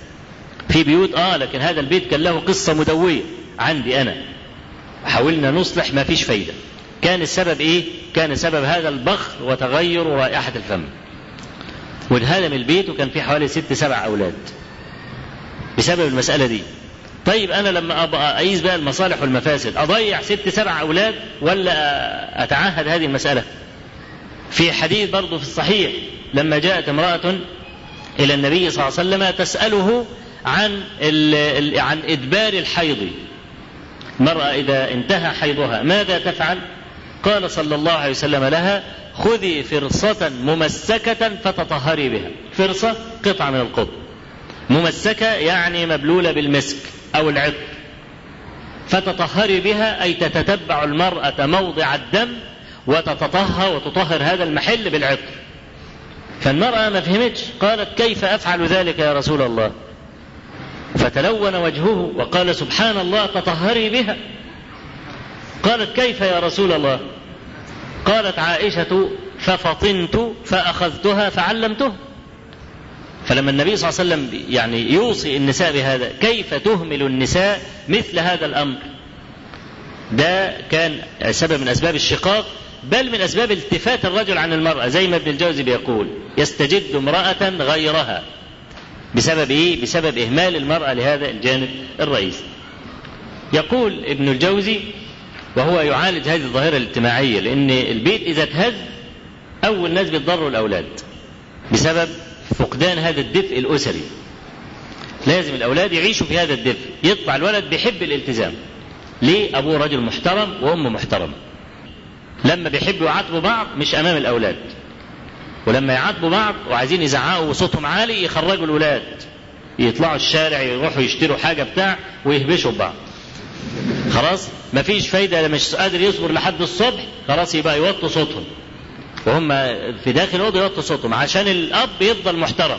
في بيوت آه لكن هذا البيت كان له قصة مدوية عندي أنا. حاولنا نصلح ما فيش فايدة. كان السبب إيه؟ كان سبب هذا البخر وتغير رائحة الفم. وانهدم البيت وكان فيه حوالي ست سبع أولاد. بسبب المسألة دي. طيب أنا لما ابقى أقيس بقى المصالح والمفاسد أضيع ست سبع أولاد ولا أتعهد هذه المسألة؟ في حديث برضه في الصحيح لما جاءت امرأة إلى النبي صلى الله عليه وسلم تسأله عن عن إدبار الحيض. المرأة إذا انتهى حيضها ماذا تفعل؟ قال صلى الله عليه وسلم لها خذي فرصة ممسكة فتطهري بها. فرصة قطعة من القطن ممسكة يعني مبلولة بالمسك أو العطر فتطهري بها أي تتتبع المرأة موضع الدم وتتطهر وتطهر هذا المحل بالعطر فالمرأة ما فهمتش قالت كيف أفعل ذلك يا رسول الله؟ فتلون وجهه وقال سبحان الله تطهري بها. قالت كيف يا رسول الله؟ قالت عائشة ففطنت فأخذتها فعلمته. فلما النبي صلى الله عليه وسلم يعني يوصي النساء بهذا كيف تهمل النساء مثل هذا الأمر؟ ده كان سبب من أسباب الشقاق بل من أسباب التفات الرجل عن المرأة زي ما ابن الجوزي بيقول يستجد امرأة غيرها. بسبب إيه؟ بسبب إهمال المرأة لهذا الجانب الرئيسي. يقول ابن الجوزي وهو يعالج هذه الظاهرة الاجتماعية لأن البيت إذا اتهز أول ناس بيتضروا الأولاد بسبب فقدان هذا الدفء الأسري. لازم الأولاد يعيشوا في هذا الدفء، يطلع الولد بيحب الالتزام. ليه أبوه رجل محترم وأمه محترمة لما بيحبوا يعاتبوا بعض مش أمام الأولاد ولما يعاتبوا بعض وعايزين يزعقوا وصوتهم عالي يخرجوا الأولاد. يطلعوا الشارع يروحوا يشتروا حاجة بتاع ويهبشوا ببعض خلاص؟ مفيش فايدة لما مش قادر يصبر لحد الصبح خلاص يبقى يوطوا صوتهم. وهم في داخل الأوضة يوطوا صوتهم عشان الأب يفضل محترم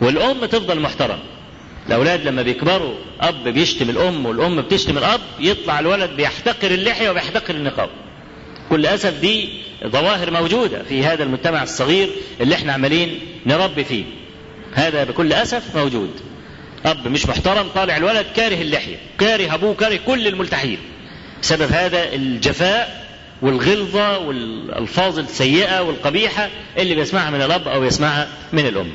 والأم تفضل محترم. الأولاد لما بيكبروا أب بيشتم الأم والأم بتشتم الأب يطلع الولد بيحتقر اللحية وبيحتقر النقاب. كل اسف دي ظواهر موجودة في هذا المجتمع الصغير اللي إحنا عمالين نربي فيه. هذا بكل أسف موجود. أب مش محترم طالع الولد كاره اللحية كاره أبوه كاره كل الملتحين. سبب هذا الجفاء والغلظة والألفاظ السيئة والقبيحة اللي بيسمعها من الأب أو يسمعها من الأم.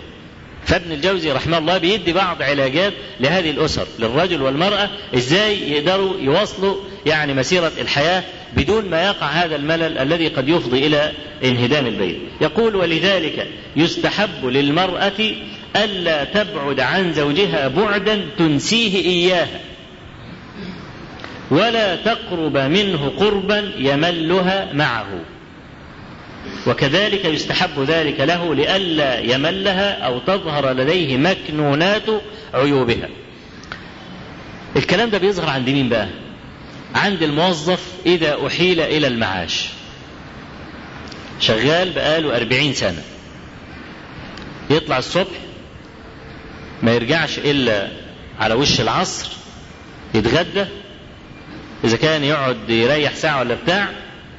فابن الجوزي رحمه الله بيدي بعض علاجات لهذه الأسر للرجل والمرأة إزاي يقدروا يواصلوا يعني مسيرة الحياة بدون ما يقع هذا الملل الذي قد يفضي إلى انهدام البيت. يقول ولذلك يستحب للمرأة ألا تبعد عن زوجها بعدا تنسيه اياها. ولا تقرب منه قربا يملها معه. وكذلك يستحب ذلك له لئلا يملها أو تظهر لديه مكنونات عيوبها. الكلام ده بيظهر عند مين بقى؟ عند الموظف إذا أحيل إلى المعاش. شغال بقاله أربعين سنة. يطلع الصبح ما يرجعش إلا على وش العصر يتغدى إذا كان يقعد يريح ساعة ولا بتاع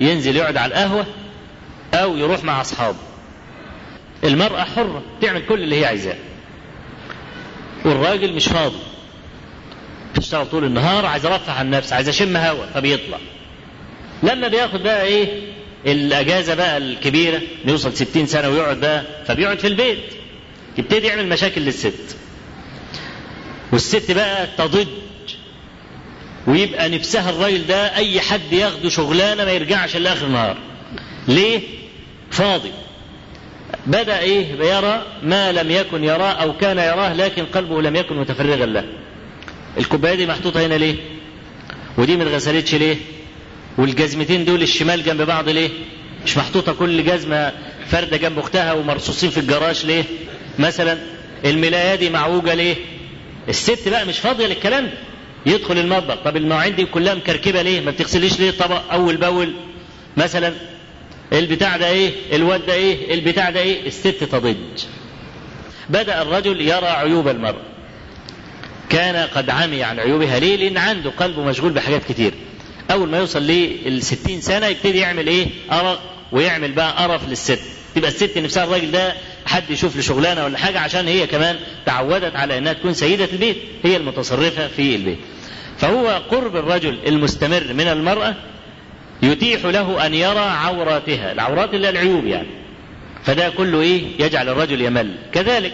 ينزل يقعد على القهوة أو يروح مع أصحابه. المرأة حرة تعمل كل اللي هي عايزاه. والراجل مش فاضي. بيشتغل طول النهار عايز ارفع عن نفسه عايز اشم هوا فبيطلع لما بياخد بقى إيه؟ الأجازة بقى الكبيرة يوصل 60 سنة ويقعد بقى فبيقعد في البيت. يبتدي يعمل مشاكل للست. والست بقى تضج ويبقى نفسها الراجل ده أي حد ياخده شغلانة ما يرجعش إلا آخر النهار. ليه؟ فاضي. بدأ إيه؟ يرى ما لم يكن يراه أو كان يراه لكن قلبه لم يكن متفرغا له. الكوباية دي محطوطة هنا ليه؟ ودي ما اتغسلتش ليه؟ والجزمتين دول الشمال جنب بعض ليه؟ مش محطوطة كل جزمة فردة جنب أختها ومرصوصين في الجراج ليه؟ مثلا الملاية دي معوجة ليه؟ الست بقى مش فاضية للكلام ده. يدخل المطبخ. طب المواعين دي كلها مكركبة ليه؟ ما بتغسليش ليه؟ طبق أول بأول. مثلا البتاع ده إيه؟ الواد ده إيه؟ البتاع ده إيه؟ الست تضج. بدأ الرجل يرى عيوب المرأة. كان قد عمي عن عيوبها ليه؟ لأن عنده قلبه مشغول بحاجات كتير. أول ما يوصل للستين سنة يبتدي يعمل إيه؟ أرق ويعمل بقى قرف للست. تبقى الست نفسها الراجل ده حد يشوف له شغلانة ولا حاجة عشان هي كمان تعودت على إنها تكون سيدة البيت، هي المتصرفة في البيت. فهو قرب الرجل المستمر من المرأة يتيح له أن يرى عوراتها، العورات اللي العيوب يعني. فده كله إيه؟ يجعل الرجل يمل. كذلك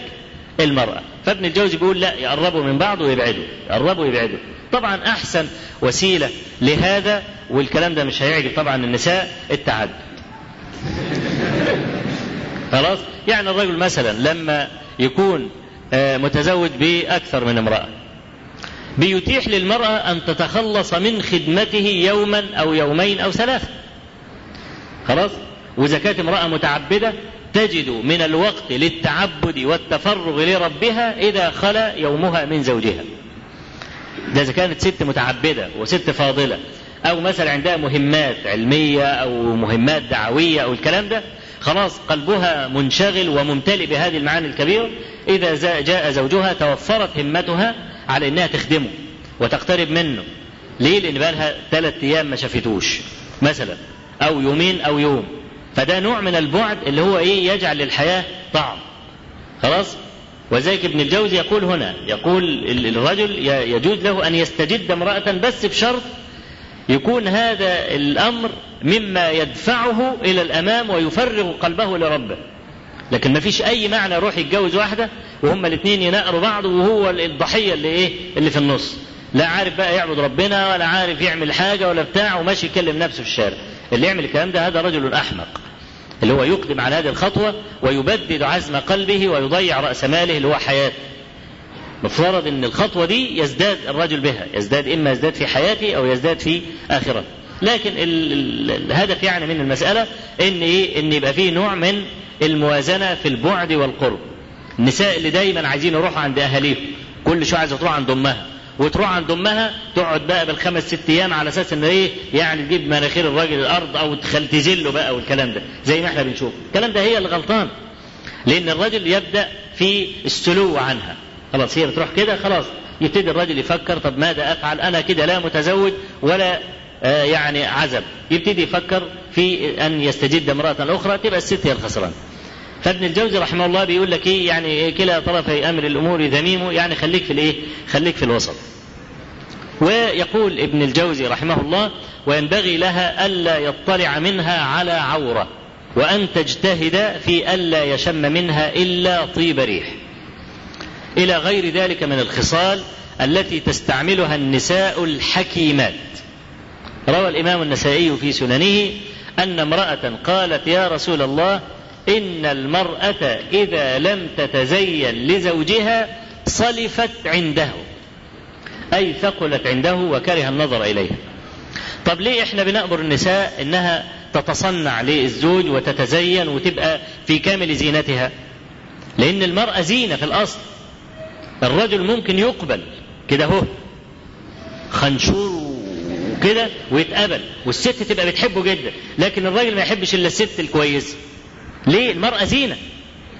المرأة. فابن الجوزي بيقول لا يقربوا من بعض ويبعدوا يقربوا ويبعدوا. طبعا أحسن وسيلة لهذا والكلام ده مش هيعجب طبعا النساء التعدد. (laughs) خلاص؟ يعني الرجل مثلا لما يكون متزوج بأكثر من امرأة بيتيح للمرأة أن تتخلص من خدمته يوما أو يومين أو ثلاثة. خلاص؟ وإذا كانت امرأة متعبدة تجد من الوقت للتعبد والتفرغ لربها إذا خلا يومها من زوجها. ده إذا كانت ست متعبدة وست فاضلة أو مثلا عندها مهمات علمية أو مهمات دعوية أو الكلام ده خلاص قلبها منشغل وممتلئ بهذه المعاني الكبيرة إذا جاء زوجها توفرت همتها على إنها تخدمه وتقترب منه. ليه؟ لأن بقى لها ثلاث أيام ما شافتوش مثلا أو يومين أو يوم. فده نوع من البعد اللي هو إيه يجعل للحياة طعم. خلاص؟ وذلك ابن الجوزي يقول هنا يقول الرجل يجوز له أن يستجد امرأة بس بشرط يكون هذا الأمر مما يدفعه إلى الأمام ويفرغ قلبه لربه. لكن ما فيش أي معنى يروح يتجوز واحدة وهما الاثنين ينقروا بعض وهو الضحية اللي إيه؟ اللي في النص. لا عارف بقى يعبد ربنا ولا عارف يعمل حاجة ولا بتاع وماشي يكلم نفسه في الشارع. اللي يعمل الكلام ده هذا رجل أحمق. اللي هو يقدم على هذه الخطوة ويبدد عزم قلبه ويضيع رأس ماله اللي هو حياته. مفترض إن الخطوة دي يزداد الرجل بها يزداد إما يزداد في حياته أو يزداد في اخرته لكن ال ال الهدف يعني من المسألة إن إيه؟ إن يبقى فيه نوع من الموازنة في البعد والقرب. النساء اللي دايما عايزين يروحوا عند أهاليهم كل شوية عايزة تروح عند أمها. وتروح عند أمها تقعد بقى بالخمس ست أيام على أساس إن إيه؟ يعني تجيب مناخير الراجل الأرض أو تذله بقى والكلام ده زي ما إحنا بنشوف. الكلام ده هي اللي غلطان. لأن الرجل يبدأ في السلو عنها. خلاص هي بتروح كده خلاص. يبتدي الرجل يفكر طب ماذا أفعل؟ أنا كده لا متزوج ولا آه يعني عزب. يبتدي يفكر في أن يستجد امرأة أخرى تبقى الست هي الخسران. فابن الجوزي رحمه الله بيقول لك إيه؟ يعني كلا طرفي أمر الأمور ذميم يعني خليك في الإيه؟ خليك في الوسط. ويقول ابن الجوزي رحمه الله وينبغي لها ألا يطلع منها على عورة وأن تجتهد في ألا يشم منها إلا طيب ريح. إلى غير ذلك من الخصال التي تستعملها النساء الحكيمات. روى الإمام النسائي في سننه أن امرأة قالت يا رسول الله إن المرأة إذا لم تتزين لزوجها صلفت عنده. أي ثقلت عنده وكره النظر إليها. طب ليه إحنا بنأمر النساء إنها تتصنع للزوج وتتزين وتبقى في كامل زينتها؟ لأن المرأة زينة في الأصل. الرجل ممكن يقبل. كده هو. خنشور كده ويتقبل. والست تبقى بتحبه جدا. لكن الراجل ما يحبش إلا الست الكويسه ليه؟ المرأة زينة.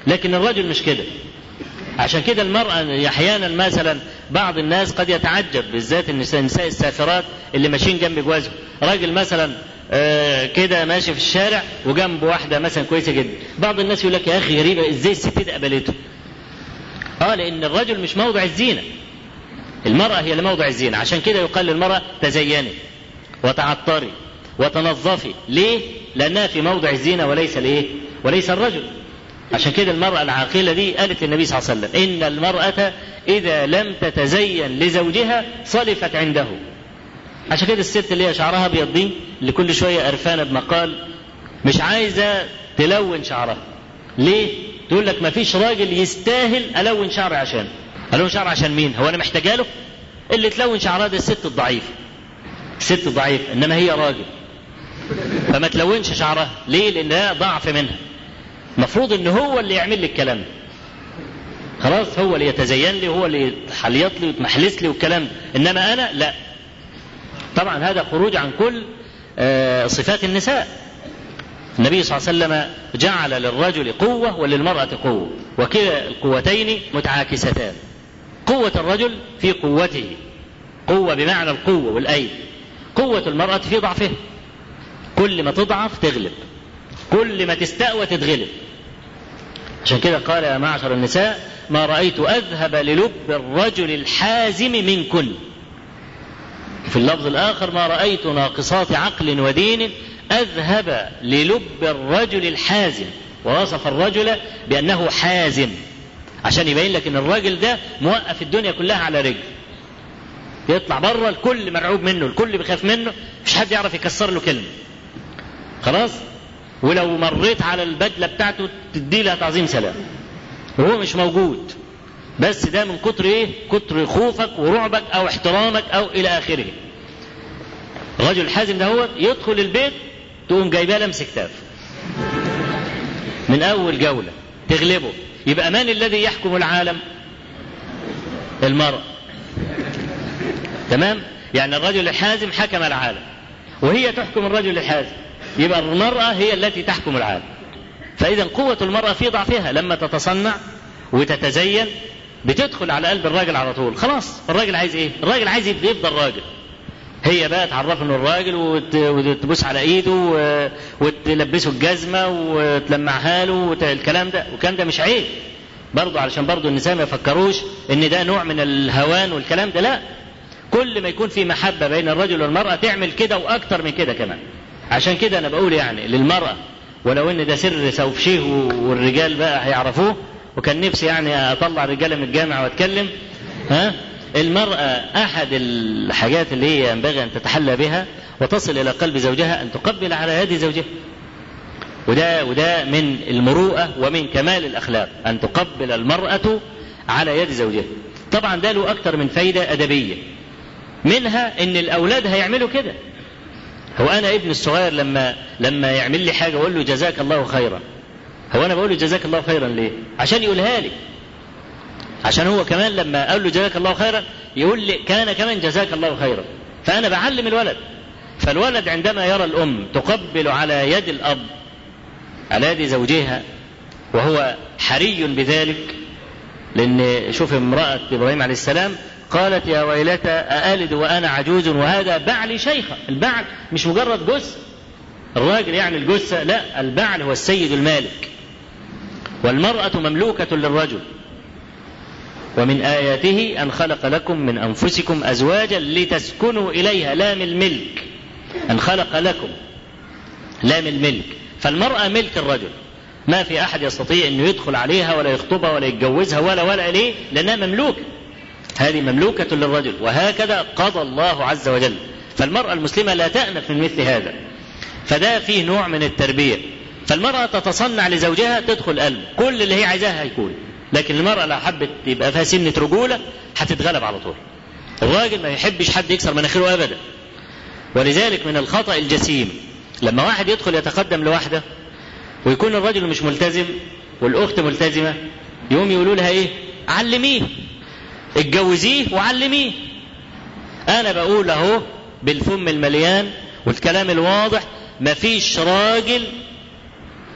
لكن الرجل مش كده. عشان كده المرأة أحيانا مثلا بعض الناس قد يتعجب بالذات النساء, السافرات اللي ماشيين جنب جوازهم. راجل مثلا آه كده ماشي في الشارع وجنبه واحدة مثلا كويسة جدا. بعض الناس يقول لك يا أخي غريبة إزاي الست دي قبلته؟ آه لأن الرجل مش موضع الزينة. المرأة هي اللي موضع الزينة. عشان كده يقال للمرأة تزيني وتعطري وتنظفي. ليه؟ لأنها في موضع الزينة وليس الإيه؟ وليس الرجل. عشان كده المرأة العاقلة دي قالت للنبي صلى الله عليه وسلم إن المرأة إذا لم تتزين لزوجها صلفت عنده. عشان كده الست اللي هي شعرها أبيض دي اللي كل شوية قرفانة بمقال مش عايزة تلون شعرها. ليه؟ تقول لك ما فيش راجل يستاهل ألون شعري عشان. ألون شعري عشان مين؟ هو أنا محتاجة له؟ اللي تلون شعرها ده الست الضعيفة. ست ضعيفة إنما هي راجل. فما تلونش شعرها. ليه؟ لأن ده ضعف منها. المفروض ان هو اللي يعمل لي الكلام. ده خلاص هو اللي يتزين لي هو اللي يتحليط لي ويتمحلس لي والكلام. ده إنما أنا لا. طبعا هذا خروج عن كل صفات النساء. النبي صلى الله عليه وسلم جعل للرجل قوة وللمرأة قوة وكلا القوتين متعاكستان. قوة الرجل في قوته قوة بمعنى القوة والأيد. قوة المرأة في ضعفها كل ما تضعف تغلب. كل ما تستقوى تتغلب. عشان كده قال يا معشر النساء ما رأيت أذهب للب الرجل الحازم منكن في اللفظ الآخر ما رأيت ناقصات عقل ودين أذهب للب الرجل الحازم. ووصف الرجل بأنه حازم عشان يبين لك إن الراجل ده موقف الدنيا كلها على رجل. يطلع بره الكل مرعوب منه الكل بيخاف منه مش حد يعرف يكسر له كلمة. خلاص؟ ولو مريت على البدلة بتاعته تدي لها تعظيم سلام. وهو مش موجود. بس ده من كتر إيه؟ كتر خوفك ورعبك أو احترامك أو إلى آخره. الرجل الحازم ده هو يدخل البيت تقوم جايباه لمس كتاف من أول جولة. تغلبه. يبقى من الذي يحكم العالم؟ المرأة تمام؟ يعني الرجل الحازم حكم العالم. وهي تحكم الرجل الحازم. يبقى المرأة هي التي تحكم العالم. فإذا قوة المرأة في ضعفها لما تتصنع وتتزين بتدخل على قلب الراجل على طول. خلاص الراجل عايز إيه؟ الراجل عايز يفضل راجل هي بقى تعرف إنه الراجل وت- وتبوس على إيده وتلبسه الجزمة وتلمعها له وت- الكلام ده. والكلام ده مش عيب. برضه علشان برضه النساء ما يفكروش إن ده نوع من الهوان والكلام ده لا. كل ما يكون في محبة بين الرجل والمرأة تعمل كده وأكتر من كده كمان. عشان كده أنا بقول يعني للمرأة ولو إن ده سر سوفشيه والرجال بقى هيعرفوه وكان نفسي يعني أطلع الرجاله من الجامع وأتكلم ها؟ المرأة أحد الحاجات اللي هي ينبغي أن تتحلى بها وتصل إلى قلب زوجها أن تقبل على يد زوجها. وده وده من المروءة ومن كمال الأخلاق أن تقبل المرأة على يد زوجها. طبعا ده له أكتر من فايدة أدبية. منها إن الأولاد هيعملوا كده. هو أنا ابني الصغير لما لما يعمل لي حاجة أقول له جزاك الله خيرا. هو أنا بقول له جزاك الله خيرا ليه؟ عشان يقولها لي. عشان هو كمان لما أقول له جزاك الله خيرا يقول لي كان كمان جزاك الله خيرا. فأنا بعلم الولد. فالولد عندما يرى الأم تقبل على يد الأب على يد زوجها وهو حري بذلك لأن شوف امرأة إبراهيم عليه السلام قالت يا ويلتى أألد وأنا عجوز وهذا بعلي شيخة. البعل مش مجرد جثة الراجل يعني الجثة لا البعل هو السيد المالك. والمرأة مملوكة للرجل. ومن آياته أن خلق لكم من أنفسكم أزواجا لتسكنوا إليها. لام الملك. أن خلق لكم لام الملك. فالمرأة ملك الرجل. ما في أحد يستطيع أنه يدخل عليها ولا يخطبها ولا يتجوزها ولا ولا ليه؟ لأنها مملوكة. هذه مملوكة للرجل وهكذا قضى الله عز وجل. فالمرأة المسلمة لا تأنف من مثل هذا. فده فيه نوع من التربية. فالمرأة تتصنع لزوجها تدخل قلب كل اللي هي عايزاه هيكون. لكن المرأة لو حبت يبقى فيها سنة رجولة هتتغلب على طول. الراجل ما يحبش حد يكسر مناخيره أبدا. ولذلك من الخطأ الجسيم. لما واحد يدخل يتقدم لواحدة ويكون الرجل مش ملتزم والأخت ملتزمة يقوم يقولوا لها إيه؟ علميه. اتجوزيه وعلميه. أنا بقول أهو بالفم المليان والكلام الواضح مفيش راجل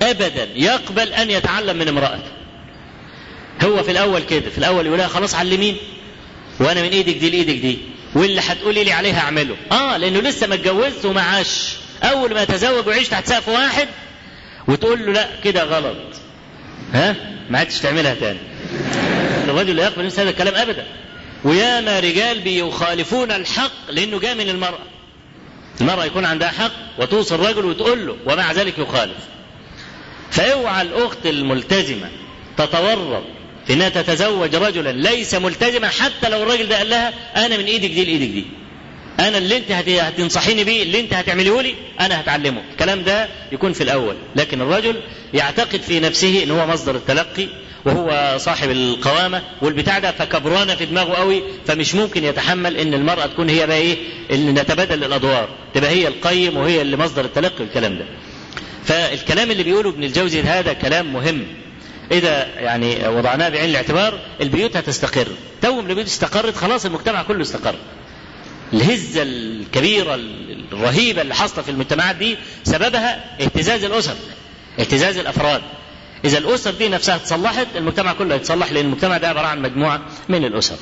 أبدا يقبل أن يتعلم من امرأته. هو في الأول كده في الأول يقول لها خلاص علمين وأنا من إيدك دي لإيدك دي. واللي هتقولي لي عليها أعمله. آه لأنه لسه ما اتجوزش وما عاش. أول ما يتزوج ويعيش تحت سقف واحد؟ وتقول له لا كده غلط. ها؟ ما عادش تعملها تاني. الرجل لا يقبل مثل هذا الكلام ابدا. وياما رجال بيخالفون الحق لأنه جاء من المرأة. المرأة يكون عندها حق وتوصي الرجل وتقول له ومع ذلك يخالف. فاوعى الأخت الملتزمة تتورط في إنها تتزوج رجلا ليس ملتزما حتى لو الراجل ده قال لها أنا من إيدك دي لإيدك دي. أنا اللي أنت هتنصحيني بيه اللي أنت هتعمليه لي أنا هتعلمه. الكلام ده يكون في الأول. لكن الرجل يعتقد في نفسه إن هو مصدر التلقي وهو صاحب القوامة والبتاع ده فكبرانة في دماغه قوي فمش ممكن يتحمل إن المرأة تكون هي بقى إيه اللي نتبادل الأدوار تبقى هي القيم وهي اللي مصدر التلقي والكلام ده. فالكلام اللي بيقوله ابن الجوزي هذا كلام مهم. إذا يعني وضعناه بعين الاعتبار البيوت هتستقر. تو البيوت استقرت خلاص المجتمع كله استقر. الهزة الكبيرة الرهيبة اللي حاصلة في المجتمعات دي سببها اهتزاز الأسر اهتزاز الأفراد. إذا الأسر دي نفسها تصلحت المجتمع كله يتصلح لأن المجتمع ده عبارة عن مجموعة من الأسر.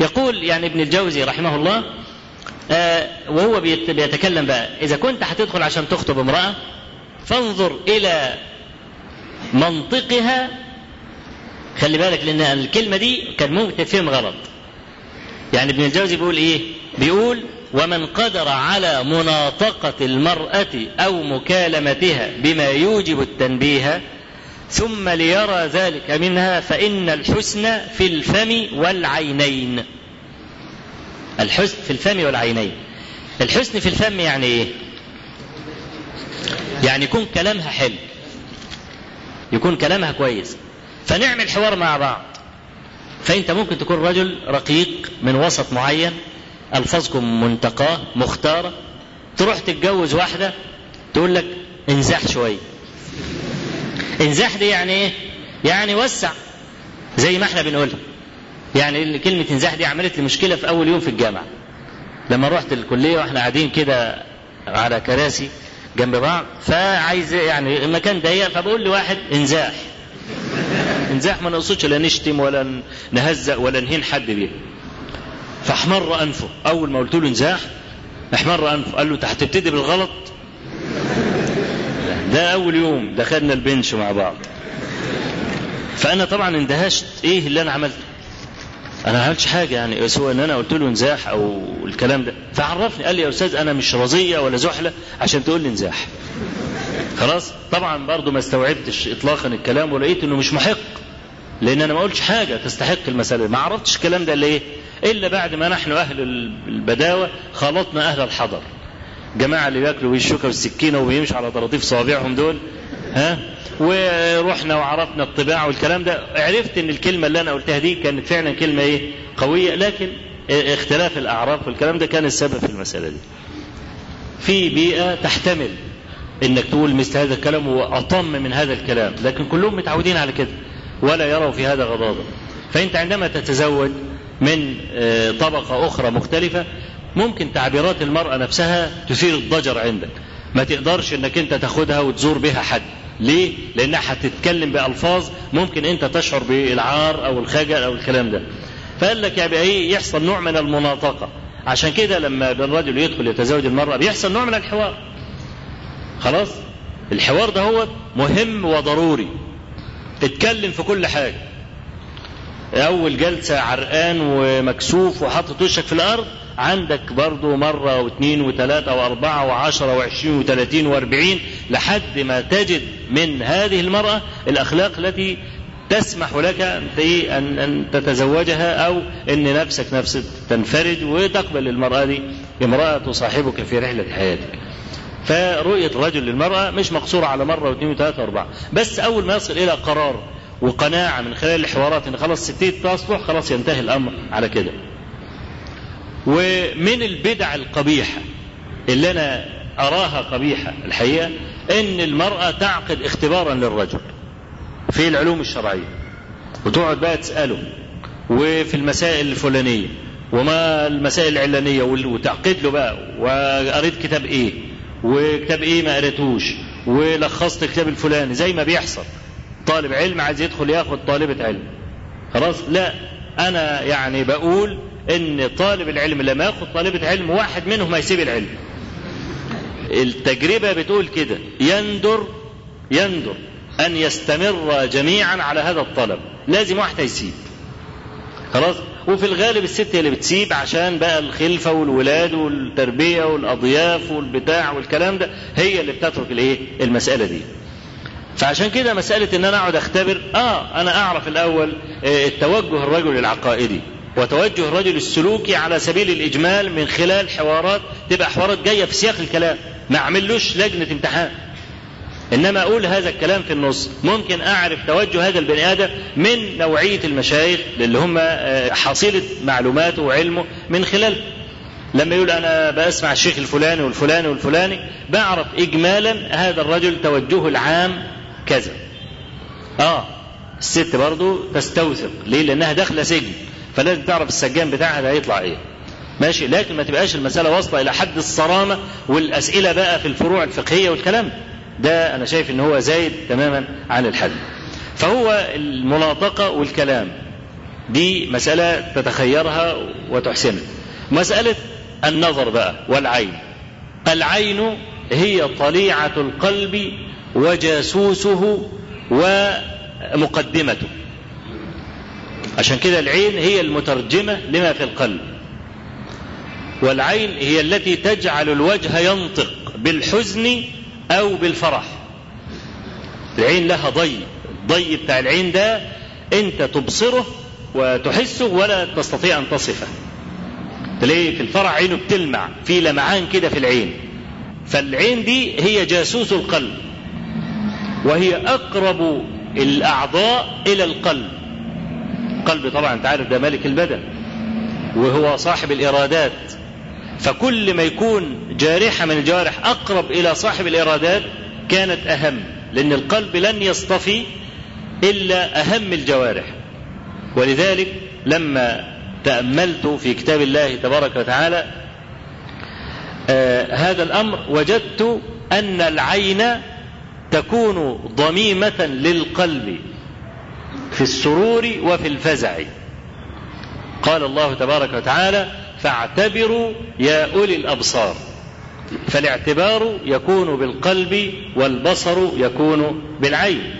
يقول يعني ابن الجوزي رحمه الله آه وهو بيتكلم بقى إذا كنت هتدخل عشان تخطب امرأة فانظر إلى منطقها. خلي بالك لأن الكلمة دي كان ممكن تفهم غلط. يعني ابن الجوزي بيقول إيه؟ بيقول ومن قدر على مناطقة المرأة أو مكالمتها بما يوجب التنبيه ثم ليرى ذلك منها فإن الحسن في الفم والعينين. الحسن في الفم والعينين. الحسن في الفم يعني إيه؟ يعني يكون كلامها حلو. يكون كلامها كويس. فنعمل حوار مع بعض. فأنت ممكن تكون رجل رقيق من وسط معين ألفاظكم منتقاة مختارة تروح تتجوز واحدة تقول لك انزاح شوية انزاح دي يعني إيه؟ يعني وسع. زي ما إحنا بنقولها يعني كلمة انزاح دي عملت لي مشكلة في أول يوم في الجامعة. لما رحت الكلية وإحنا قاعدين كده على كراسي جنب بعض فعايز يعني المكان ضيق فبقول لواحد انزاح. انزاح ما نقصدش لا نشتم ولا نهزأ ولا نهين حد بيه. فاحمر أنفه. أول ما قلت له انزاح احمر أنفه. قال له انت هتبتدي بالغلط ده أول يوم دخلنا البنش مع بعض. فأنا طبعا اندهشت. إيه اللي أنا عملته؟ أنا ما عملتش حاجة يعني سواء إن أنا قلت له انزاح أو الكلام ده. فعرفني قال لي يا أستاذ أنا مش رزيه ولا زحلة عشان تقول لي انزاح. خلاص؟ طبعا برضو ما استوعبتش اطلاقا الكلام ولقيت إنه مش محق لأن أنا ما قلتش حاجة تستحق المسألة. ما عرفتش الكلام ده ليه إلا بعد ما نحن أهل البداوة خلطنا أهل الحضر. جماعة اللي بياكلوا بالشوكة والسكينة وبيمشوا على طراطيف صوابعهم دول ها؟ ورحنا وعرفنا الطباع والكلام ده. عرفت إن الكلمة اللي أنا قلتها دي كانت فعلا كلمة إيه؟ قوية لكن اختلاف الأعراف والكلام ده كان السبب في المسألة دي. في بيئة تحتمل إنك تقول مثل هذا الكلام وأطم من هذا الكلام لكن كلهم متعودين على كده ولا يروا في هذا غضاضة. فأنت عندما تتزوج من طبقة أخرى مختلفة ممكن تعبيرات المرأة نفسها تثير الضجر عندك. ما تقدرش إنك أنت تاخدها وتزور بها حد. ليه؟ لأنها هتتكلم بألفاظ ممكن أنت تشعر بالعار أو الخجل أو الكلام ده. فقال لك يعني إيه؟ يحصل نوع من المناطقة. عشان كده لما الرجل يدخل يتزوج المرأة بيحصل نوع من الحوار. خلاص؟ الحوار ده هو مهم وضروري. اتكلم في كل حاجة. أول جلسة عرقان ومكسوف وحاطط وشك في الأرض عندك برضو مرة واثنين وثلاثة وأربعة وعشرة وعشرين وثلاثين وأربعين لحد ما تجد من هذه المرأة الأخلاق التي تسمح لك أن أن تتزوجها أو أن نفسك نفسك تنفرد وتقبل المرأة دي امرأة تصاحبك في رحلة حياتك. فرؤية الرجل للمرأة مش مقصورة على مرة واثنين وثلاثة وأربعة، بس أول ما يصل إلى قرار وقناعة من خلال الحوارات أن خلاص ستيت تصلح خلاص ينتهي الأمر على كده. ومن البدع القبيحة اللي أنا أراها قبيحة الحقيقة إن المرأة تعقد اختبارا للرجل في العلوم الشرعية وتقعد بقى تسأله وفي المسائل الفلانية وما المسائل العلانية وتعقد له بقى وقريت كتاب إيه؟ وكتاب إيه ما قريتوش ولخصت الكتاب الفلاني زي ما بيحصل. طالب علم عايز يدخل ياخد طالبة علم. خلاص؟ لا. أنا يعني بقول إن طالب العلم لما ياخد طالبة علم واحد منهم هيسيب العلم. التجربة بتقول كده. يندر يندر أن يستمر جميعا على هذا الطلب. لازم واحد هيسيب. خلاص؟ وفي الغالب الست اللي بتسيب عشان بقى الخلفة والولاد والتربية والأضياف والبتاع والكلام ده هي اللي بتترك الإيه؟ المسألة دي. فعشان كده مسألة إن أنا أقعد أختبر آه أنا أعرف الأول التوجه الرجل العقائدي وتوجه الرجل السلوكي على سبيل الإجمال من خلال حوارات تبقى حوارات جاية في سياق الكلام. ما أعملوش لجنة امتحان. إنما أقول هذا الكلام في النص. ممكن أعرف توجه هذا البني آدم من نوعية المشايخ اللي هم حصيلة معلوماته وعلمه من خلال. لما يقول أنا بسمع الشيخ الفلاني والفلاني والفلاني بعرف إجمالا هذا الرجل توجهه العام كذا. آه الست برضو تستوثق. ليه؟ لأنها داخلة سجن. فلازم تعرف السجان بتاعها ده هيطلع إيه. ماشي؟ لكن ما تبقاش المسألة واصلة إلى حد الصرامة والأسئلة بقى في الفروع الفقهية والكلام. ده أنا شايف إن هو زايد تماما عن الحد. فهو المناطقة والكلام. دي مسألة تتخيرها وتحسنها. مسألة النظر بقى والعين. العين هي طليعة القلب وجاسوسه ومقدمته. عشان كده العين هي المترجمة لما في القلب. والعين هي التي تجعل الوجه ينطق بالحزن أو بالفرح. العين لها ضي. الضي بتاع العين ده أنت تبصره وتحسه ولا تستطيع أن تصفه. تلاقي في الفرح عينه بتلمع في لمعان كده في العين. فالعين دي هي جاسوس القلب. وهي أقرب الأعضاء إلى القلب. القلب طبعا أنت عارف ده ملك البدن وهو صاحب الإرادات. فكل ما يكون جارحة من الجوارح أقرب إلى صاحب الإرادات كانت أهم لأن القلب لن يصطفي إلا أهم الجوارح. ولذلك لما تأملت في كتاب الله تبارك وتعالى آه هذا الأمر وجدت أن العين تكون ضميمة للقلب. في السرور وفي الفزع. قال الله تبارك وتعالى فاعتبروا يا أولي الأبصار. فالاعتبار يكون بالقلب والبصر يكون بالعين.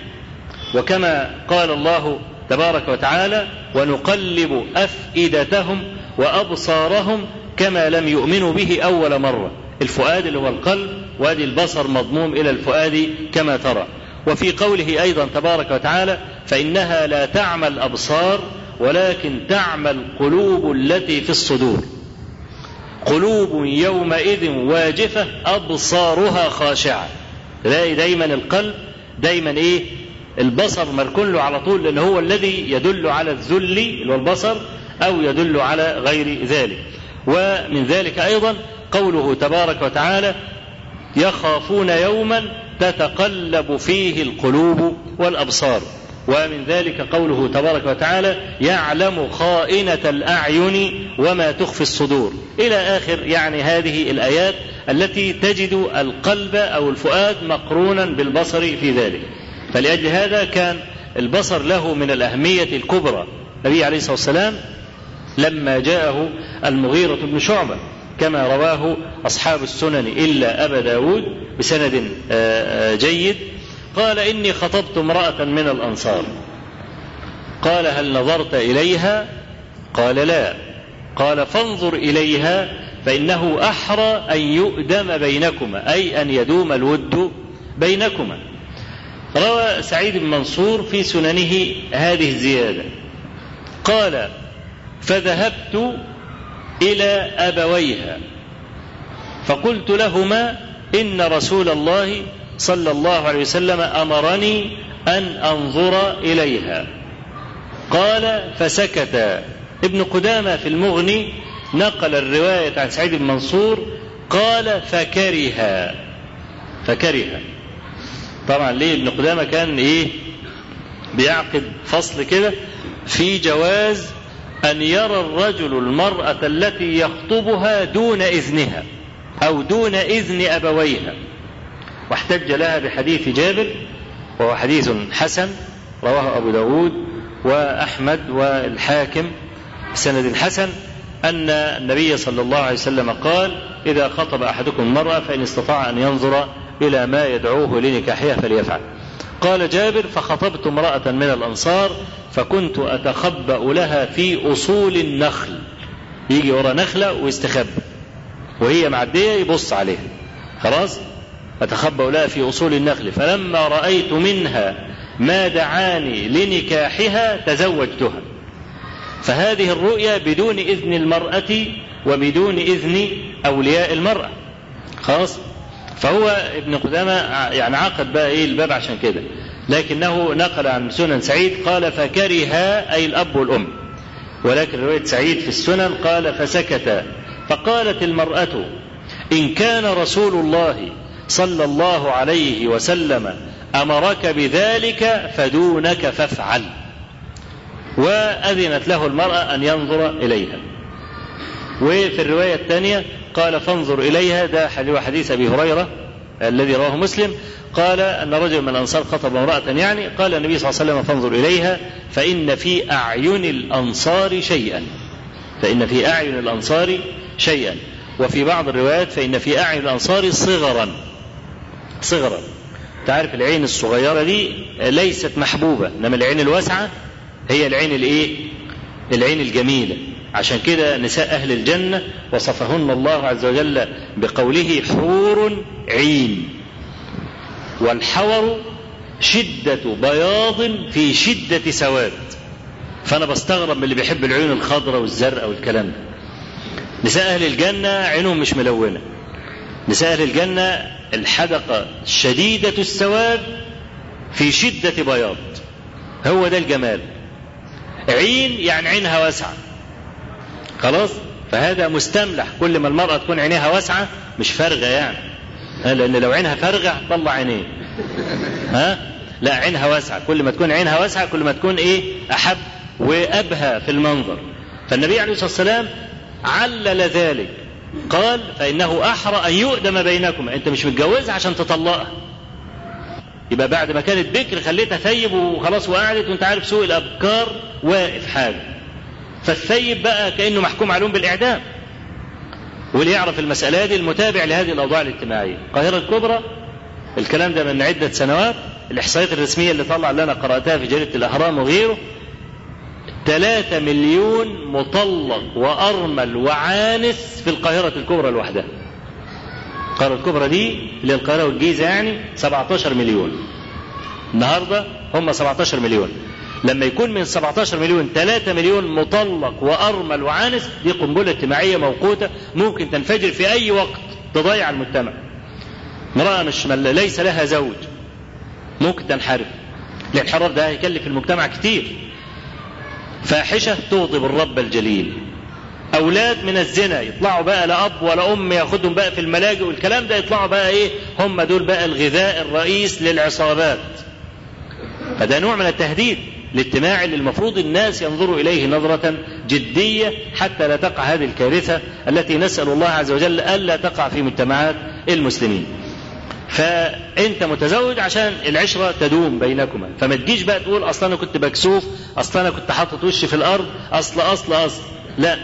وكما قال الله تبارك وتعالى ونقلب أفئدتهم وأبصارهم كما لم يؤمنوا به أول مرة. الفؤاد اللي هو القلب وادي البصر مضموم إلى الفؤاد كما ترى. وفي قوله أيضا تبارك وتعالى فإنها لا تعمى الأبصار ولكن تعمى القلوب التي في الصدور. قلوب يومئذ واجفة أبصارها خاشعة. تلاقي دايما القلب دايما إيه؟ البصر مركون له على طول لأن هو الذي يدل على الذل اللي هو البصر أو يدل على غير ذلك. ومن ذلك أيضا قوله تبارك وتعالى يخافون يوما تتقلب فيه القلوب والأبصار. ومن ذلك قوله تبارك وتعالى يعلم خائنة الأعين وما تخفي الصدور. إلى آخر يعني هذه الآيات التي تجد القلب أو الفؤاد مقرونا بالبصر في ذلك. فلأجل هذا كان البصر له من الأهمية الكبرى. النبي عليه الصلاة والسلام لما جاءه المغيرة بن شعبة. كما رواه أصحاب السنن إلا أبا داود بسند جيد. قال إني خطبت امرأة من الأنصار. قال هل نظرت إليها؟ قال لا. قال فانظر إليها فإنه أحرى أن يؤدم بينكما أي أن يدوم الود بينكما. روى سعيد بن منصور في سننه هذه الزيادة. قال فذهبت إلى أبويها. فقلت لهما إن رسول الله صلى الله عليه وسلم أمرني أن أنظر إليها. قال فسكت. ابن قدامة في المغني نقل الرواية عن سعيد بن منصور قال فكره فكره طبعا ليه ابن قدامة كان إيه؟ بيعقد فصل كده في جواز أن يرى الرجل المرأة التي يخطبها دون إذنها أو دون إذن أبويها. واحتج لها بحديث جابر وهو حديث حسن رواه أبو داود وأحمد والحاكم بسند حسن أن النبي صلى الله عليه وسلم قال إذا خطب أحدكم المرأة فإن استطاع أن ينظر إلى ما يدعوه لنكاحها فليفعل. قال جابر فخطبت امرأة من الأنصار فكنت أتخبأ لها في أصول النخل. يجي ورا نخلة ويستخبى وهي معدية يبص عليها. خلاص؟ أتخبأ لها في أصول النخل. فلما رأيت منها ما دعاني لنكاحها تزوجتها. فهذه الرؤيا بدون إذن المرأة وبدون إذن أولياء المرأة. خلاص؟ فهو ابن قدامة يعني عقد بقى إيه الباب عشان كده. لكنه نقل عن سنن سعيد قال فكره أي الأب والأم. ولكن رواية سعيد في السنن قال فسكت. فقالت المرأة إن كان رسول الله صلى الله عليه وسلم أمرك بذلك فدونك فافعل. وأذنت له المرأة أن ينظر إليها. وفي الرواية الثانية قال فانظر إليها ده حديث أبي هريرة الذي رواه مسلم قال أن رجل من الأنصار خطب امرأة يعني قال النبي صلى الله عليه وسلم فانظر إليها فإن في أعين الأنصار شيئا. فإن في أعين الأنصار شيئا. وفي بعض الروايات فإن في أعين الأنصار صغرا. صغرا. تعرف العين الصغيرة دي ليست محبوبة إنما العين الواسعة هي العين الإيه؟ العين الجميلة. عشان كده نساء أهل الجنة وصفهن الله عز وجل بقوله حور عين. والحور شدة بياض في شدة سواد. فأنا بستغرب من اللي بيحب العيون الخضراء والزرقاء والكلام ده. نساء أهل الجنة عينهم مش ملونة. نساء أهل الجنة الحدقة شديدة السواد في شدة بياض. هو ده الجمال. عين يعني عينها واسعة. خلاص؟ فهذا مستملح. كل ما المرأة تكون عينيها واسعة مش فارغة يعني. لأن لو عينها فارغة طلع عينيه ها؟ لا عينها واسعة. كل ما تكون عينها واسعة كل ما تكون إيه؟ أحب وأبهى في المنظر. فالنبي عليه الصلاة والسلام علل ذلك. قال فإنه أحرى أن يؤدم بينكم. أنت مش متجوزها عشان تطلقها. يبقى بعد ما كانت بكر خليتها ثيب وخلاص وقعدت وأنت عارف سوء الأبكار واقف حاجة. فالثيب بقى كأنه محكوم عليهم بالإعدام. واللي يعرف المسألة دي المتابع لهذه الأوضاع الاجتماعية. القاهرة الكبرى الكلام ده من عدة سنوات الإحصائيات الرسمية اللي طلع اللي أنا قرأتها في جريدة الأهرام وغيره ثلاثة مليون مطلق وأرمل وعانس في القاهرة الكبرى لوحدها. القاهرة الكبرى دي اللي القاهرة والجيزة يعني 17 مليون. النهاردة هم 17 مليون. لما يكون من 17 مليون 3 مليون مطلق وأرمل وعانس دي قنبلة اجتماعية موقوتة ممكن تنفجر في أي وقت تضيع المجتمع. امرأة مش ليس لها زوج. ممكن تنحرف. الانحراف ده هيكلف المجتمع كتير. فاحشة تغضب الرب الجليل. أولاد من الزنا يطلعوا بقى لا أب ولا أم ياخدهم بقى في الملاجئ والكلام ده يطلعوا بقى إيه؟ هم دول بقى الغذاء الرئيس للعصابات. فده نوع من التهديد. الاجتماعي اللي المفروض الناس ينظروا إليه نظرة جدية حتى لا تقع هذه الكارثة التي نسأل الله عز وجل ألا تقع في مجتمعات المسلمين. فأنت متزوج عشان العشرة تدوم بينكما. فما تجيش بقى تقول أصل أنا كنت مكسوف أصل أنا كنت حاطط وشي في الأرض أصل أصل أصل. لا.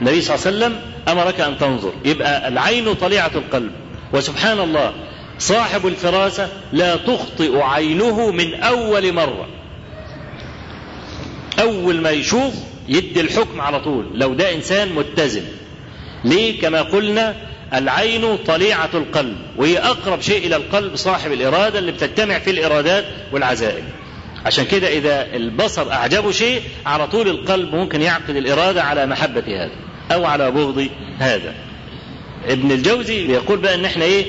النبي صلى الله عليه وسلم أمرك أن تنظر. يبقى العين طليعة القلب. وسبحان الله صاحب الفراسة لا تخطئ عينه من أول مرة. أول ما يشوف يدي الحكم على طول لو ده إنسان متزن. ليه؟ كما قلنا العين طليعة القلب وهي أقرب شيء إلى القلب صاحب الإرادة اللي بتجتمع في الإرادات والعزائم. عشان كده إذا البصر أعجبه شيء على طول القلب ممكن يعقد الإرادة على محبة هذا أو على بغض هذا. ابن الجوزي بيقول بقى إن إحنا إيه؟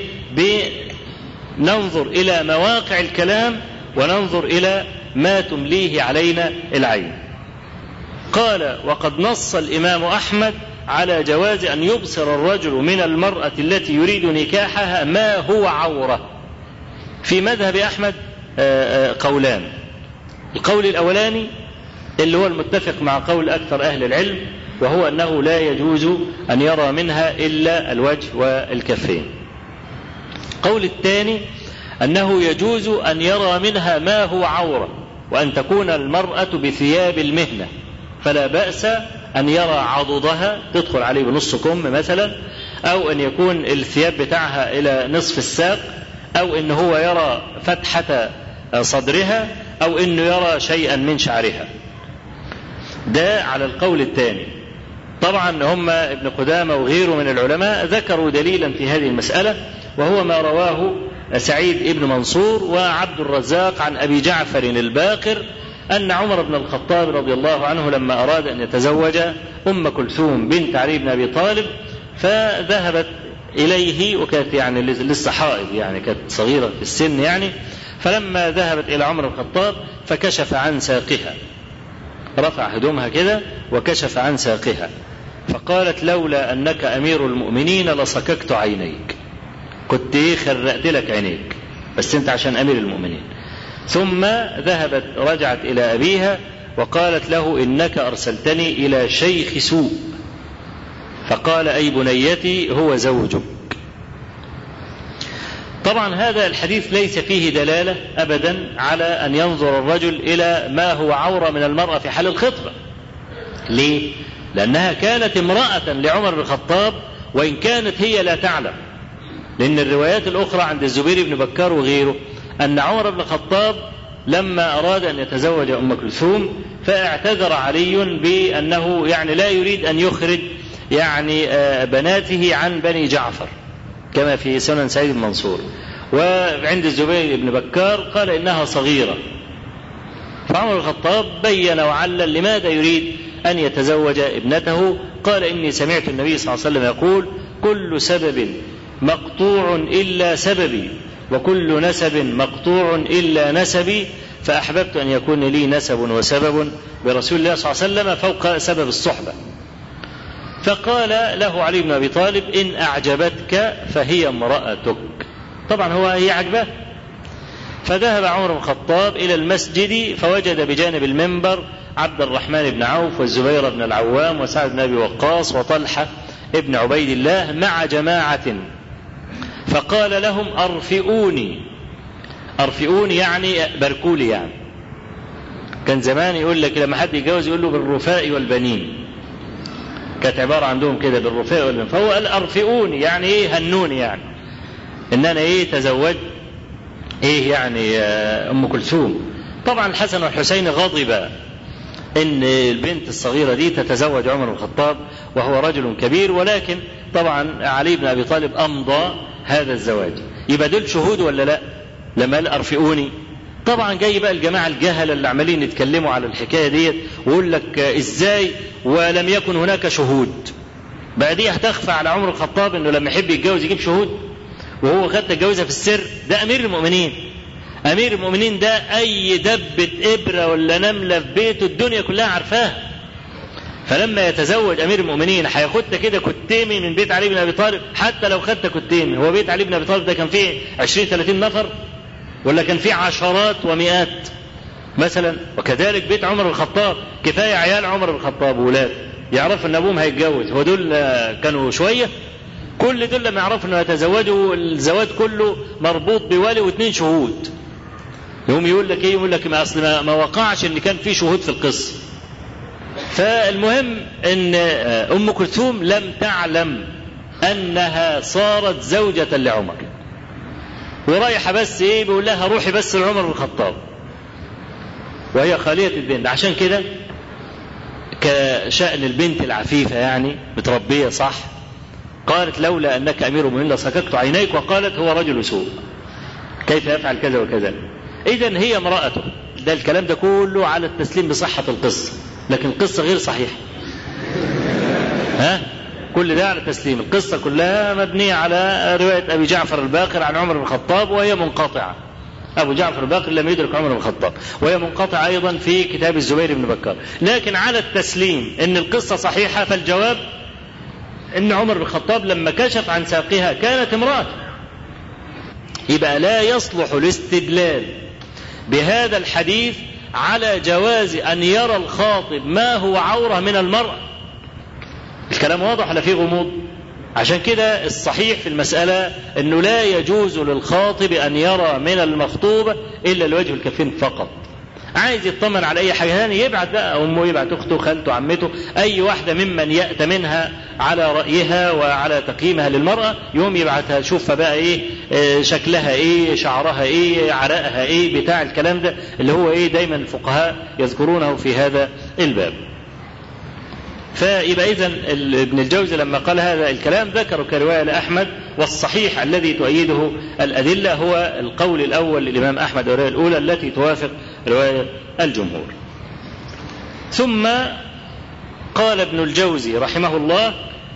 بننظر إلى مواقع الكلام وننظر إلى ما تمليه علينا العين. قال وقد نص الإمام أحمد على جواز أن يبصر الرجل من المرأة التي يريد نكاحها ما هو عورة. في مذهب أحمد قولان. القول الأولاني اللي هو المتفق مع قول أكثر أهل العلم وهو أنه لا يجوز أن يرى منها إلا الوجه والكفين. القول الثاني أنه يجوز أن يرى منها ما هو عورة. وأن تكون المرأة بثياب المهنة فلا بأس أن يرى عضدها تدخل عليه بنص كم مثلا أو أن يكون الثياب بتاعها إلى نصف الساق أو إن هو يرى فتحة صدرها أو إنه يرى شيئا من شعرها. ده على القول الثاني. طبعا هم ابن قدامة وغيره من العلماء ذكروا دليلا في هذه المسألة وهو ما رواه سعيد بن منصور وعبد الرزاق عن أبي جعفر الباقر أن عمر بن الخطاب رضي الله عنه لما أراد أن يتزوج أم كلثوم بنت علي بن أبي طالب فذهبت إليه وكانت يعني لسه حائض يعني كانت صغيرة في السن يعني فلما ذهبت إلى عمر الخطاب فكشف عن ساقها رفع هدومها كده وكشف عن ساقها فقالت لولا أنك أمير المؤمنين لصككت عينيك كنت إيه خرقت لك عينيك بس أنت عشان أمير المؤمنين. ثم ذهبت رجعت إلى أبيها وقالت له إنك أرسلتني إلى شيخ سوء. فقال أي بنيتي هو زوجك. طبعا هذا الحديث ليس فيه دلالة ابدا على أن ينظر الرجل إلى ما هو عورة من المرأة في حال الخطبة. ليه؟ لأنها كانت امرأة لعمر بن الخطاب وإن كانت هي لا تعلم. لأن الروايات الأخرى عند الزبير بن بكار وغيره أن عمر بن الخطاب لما أراد أن يتزوج أم كلثوم فاعتذر علي بأنه يعني لا يريد أن يخرج يعني بناته عن بني جعفر كما في سنن سعيد المنصور وعند الزبير بن بكار قال إنها صغيرة. فعمر الخطاب بين وعلل لماذا يريد أن يتزوج ابنته؟ قال إني سمعت النبي صلى الله عليه وسلم يقول كل سبب مقطوع إلا سببي وكل نسب مقطوع إلا نسبي فأحببت أن يكون لي نسب وسبب برسول الله صلى الله عليه وسلم فوق سبب الصحبة. فقال له علي بن أبي طالب إن أعجبتك فهي امرأتك. طبعا هو هي عجبة. فذهب عمر بن الخطاب إلى المسجد فوجد بجانب المنبر عبد الرحمن بن عوف والزبير بن العوام وسعد بن أبي وقاص وطلحة ابن عبيد الله مع جماعة فقال لهم أرفئوني. ارفئوني يعني باركولي يعني. كان زمان يقول لك لما حد يتجوز يقول له بالرفاء والبنين. كانت عبارة عندهم كده بالرفاء والبنين. فهو قال أرفئوني يعني إيه؟ هنوني يعني. إن أنا إيه؟ تزوجت. إيه يعني؟ أم كلثوم. طبعا الحسن والحسين غضبا إن البنت الصغيرة دي تتزوج عمر الخطاب وهو رجل كبير ولكن طبعا علي بن أبي طالب أمضى هذا الزواج. يبقى دول شهود ولا لا؟ لما قال أرفئوني. طبعا جاي بقى الجماعة الجهله اللي عمالين يتكلموا على الحكاية ديت ويقول لك إزاي ولم يكن هناك شهود. بقى دي هتخفى على عمر الخطاب إنه لما يحب يتجوز يجيب شهود. وهو خد تجوزها في السر. ده أمير المؤمنين. أمير المؤمنين ده أي دبة إبرة ولا نملة في بيته الدنيا كلها عارفاها فلما يتزوج أمير المؤمنين هياخدها كده كتيمي من بيت علي بن أبي طالب حتى لو خدت كتيمي هو بيت علي بن أبي طالب ده كان فيه 20 30 نفر؟ ولا كان فيه عشرات ومئات؟ مثلا وكذلك بيت عمر الخطاب. كفاية عيال عمر الخطاب وولاد. يعرفوا إن أبوهم هيتجوز. هو دول كانوا شوية. كل دول لما يعرفوا إنه يتزوجوا الزواج كله مربوط بولي واثنين شهود. يقوم يقول لك إيه؟ يقول لك ما أصل ما وقعش إن كان في شهود في القصة. فالمهم إن أم كلثوم لم تعلم أنها صارت زوجة لعمر. ورايحة بس إيه بيقول لها روحي بس لعمر بن الخطاب. وهي خالية البنت. عشان كده كشأن البنت العفيفة يعني متربية صح قالت لولا أنك أمير المؤمنين لسككت عينيك وقالت هو رجل سوء. كيف يفعل كذا وكذا؟ اذا هي امرأته. ده الكلام ده كله على التسليم بصحة القصة. لكن القصة غير صحيحة. ها؟ كل ده على التسليم القصة كلها مبنية على رواية أبي جعفر الباقر عن عمر بن الخطاب وهي منقطعة. أبو جعفر الباقر لم يدرك عمر بن الخطاب. وهي منقطعة أيضا في كتاب الزبير بن بكار. لكن على التسليم أن القصة صحيحة فالجواب أن عمر بن الخطاب لما كشف عن ساقها كانت امرأة. يبقى لا يصلح الاستدلال بهذا الحديث على جواز أن يرى الخاطب ما هو عورة من المرأة. الكلام واضح ولا فيه غموض؟ عشان كده الصحيح في المسألة أنه لا يجوز للخاطب أن يرى من المخطوبة إلا الوجه الكفين فقط. عايز يطمن على أي حاجة. ثانية يبعت بقى أمه يبعت أخته خالته عمته أي واحدة ممن يأتى منها على رأيها وعلى تقييمها للمرأة يوم يبعتها شوفها بقى إيه شكلها إيه شعرها إيه عرقها إيه بتاع الكلام ده اللي هو إيه دايما الفقهاء يذكرونه في هذا الباب. فيبقى إذا ابن الجوزي لما قال هذا الكلام ذكره كرواية لأحمد والصحيح الذي تؤيده الأدلة هو القول الأول للإمام أحمد والرواية الأولى التي توافق رواية الجمهور. ثم قال ابن الجوزي رحمه الله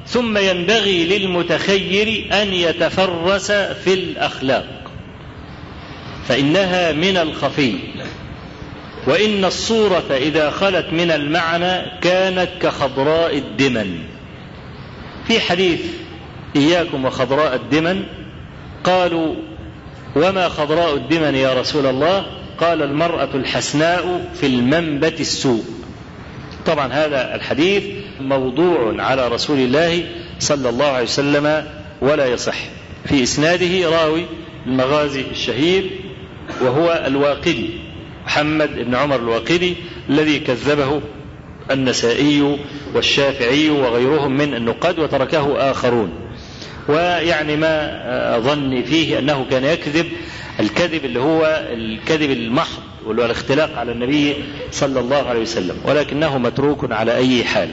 ثم ينبغي للمتخير أن يتفرس في الأخلاق فإنها من الخفي وإن الصورة إذا خلت من المعنى كانت كخضراء الدمن. في حديث إياكم وخضراء الدمن قالوا وما خضراء الدمن يا رسول الله؟ قال المرأة الحسناء في المنبت السوء. طبعا هذا الحديث موضوع على رسول الله صلى الله عليه وسلم ولا يصح. في إسناده راوي المغازي الشهير وهو الواقدي محمد بن عمر الواقدي الذي كذبه النسائي والشافعي وغيرهم من النقاد وتركه آخرون. ويعني ما ظني فيه أنه كان يكذب الكذب اللي هو الكذب المحض واللي هو الاختلاق على النبي صلى الله عليه وسلم ولكنه متروك على أي حال.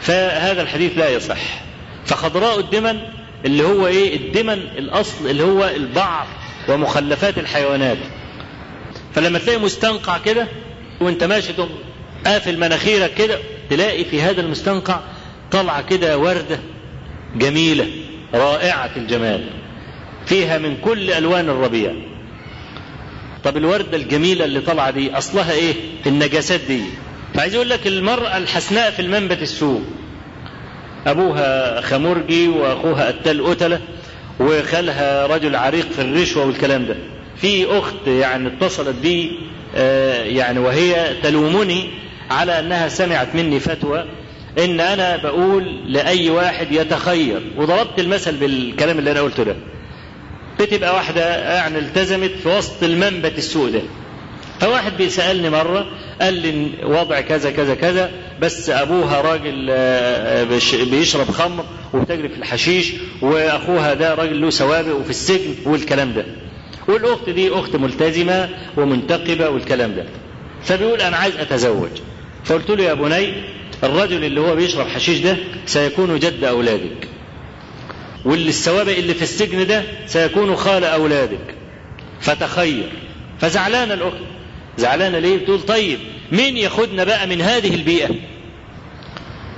فهذا الحديث لا يصح. فخضراء الدمن اللي هو إيه؟ الدمن الأصل اللي هو البعر ومخلفات الحيوانات. فلما تلاقي مستنقع كده وانت ماشي تقوم قافل مناخيرك كده تلاقي في هذا المستنقع طلعة كده وردة جميلة رائعة الجمال. فيها من كل ألوان الربيع. طب الوردة الجميلة اللي طالعة دي أصلها إيه؟ النجاسات دي. فعايز يقول لك المرأة الحسناء في المنبت السوء أبوها خمرجي وأخوها قتال قتلة وخالها رجل عريق في الرشوة والكلام ده. في أخت يعني اتصلت بي آه يعني وهي تلومني على أنها سمعت مني فتوى إن أنا بقول لأي واحد يتخير. وضربت المثل بالكلام اللي أنا قلته ده. بتبقى واحدة يعني التزمت في وسط المنبت السوء ده فواحد بيسألني مرة قال لي وضع كذا كذا كذا بس أبوها راجل بيشرب خمر وبتجري في الحشيش وأخوها ده راجل له سوابق وفي السجن والكلام ده. والأخت دي أخت ملتزمة ومنتقبة والكلام ده. فبيقول أنا عايز أتزوج. فقلت له يا بني الرجل اللي هو بيشرب حشيش ده سيكون جد أولادك. واللي السوابق اللي في السجن ده سيكون خال أولادك. فتخير. فزعلانة الأخت. زعلانة ليه؟ بتقول طيب مين ياخدنا بقى من هذه البيئة؟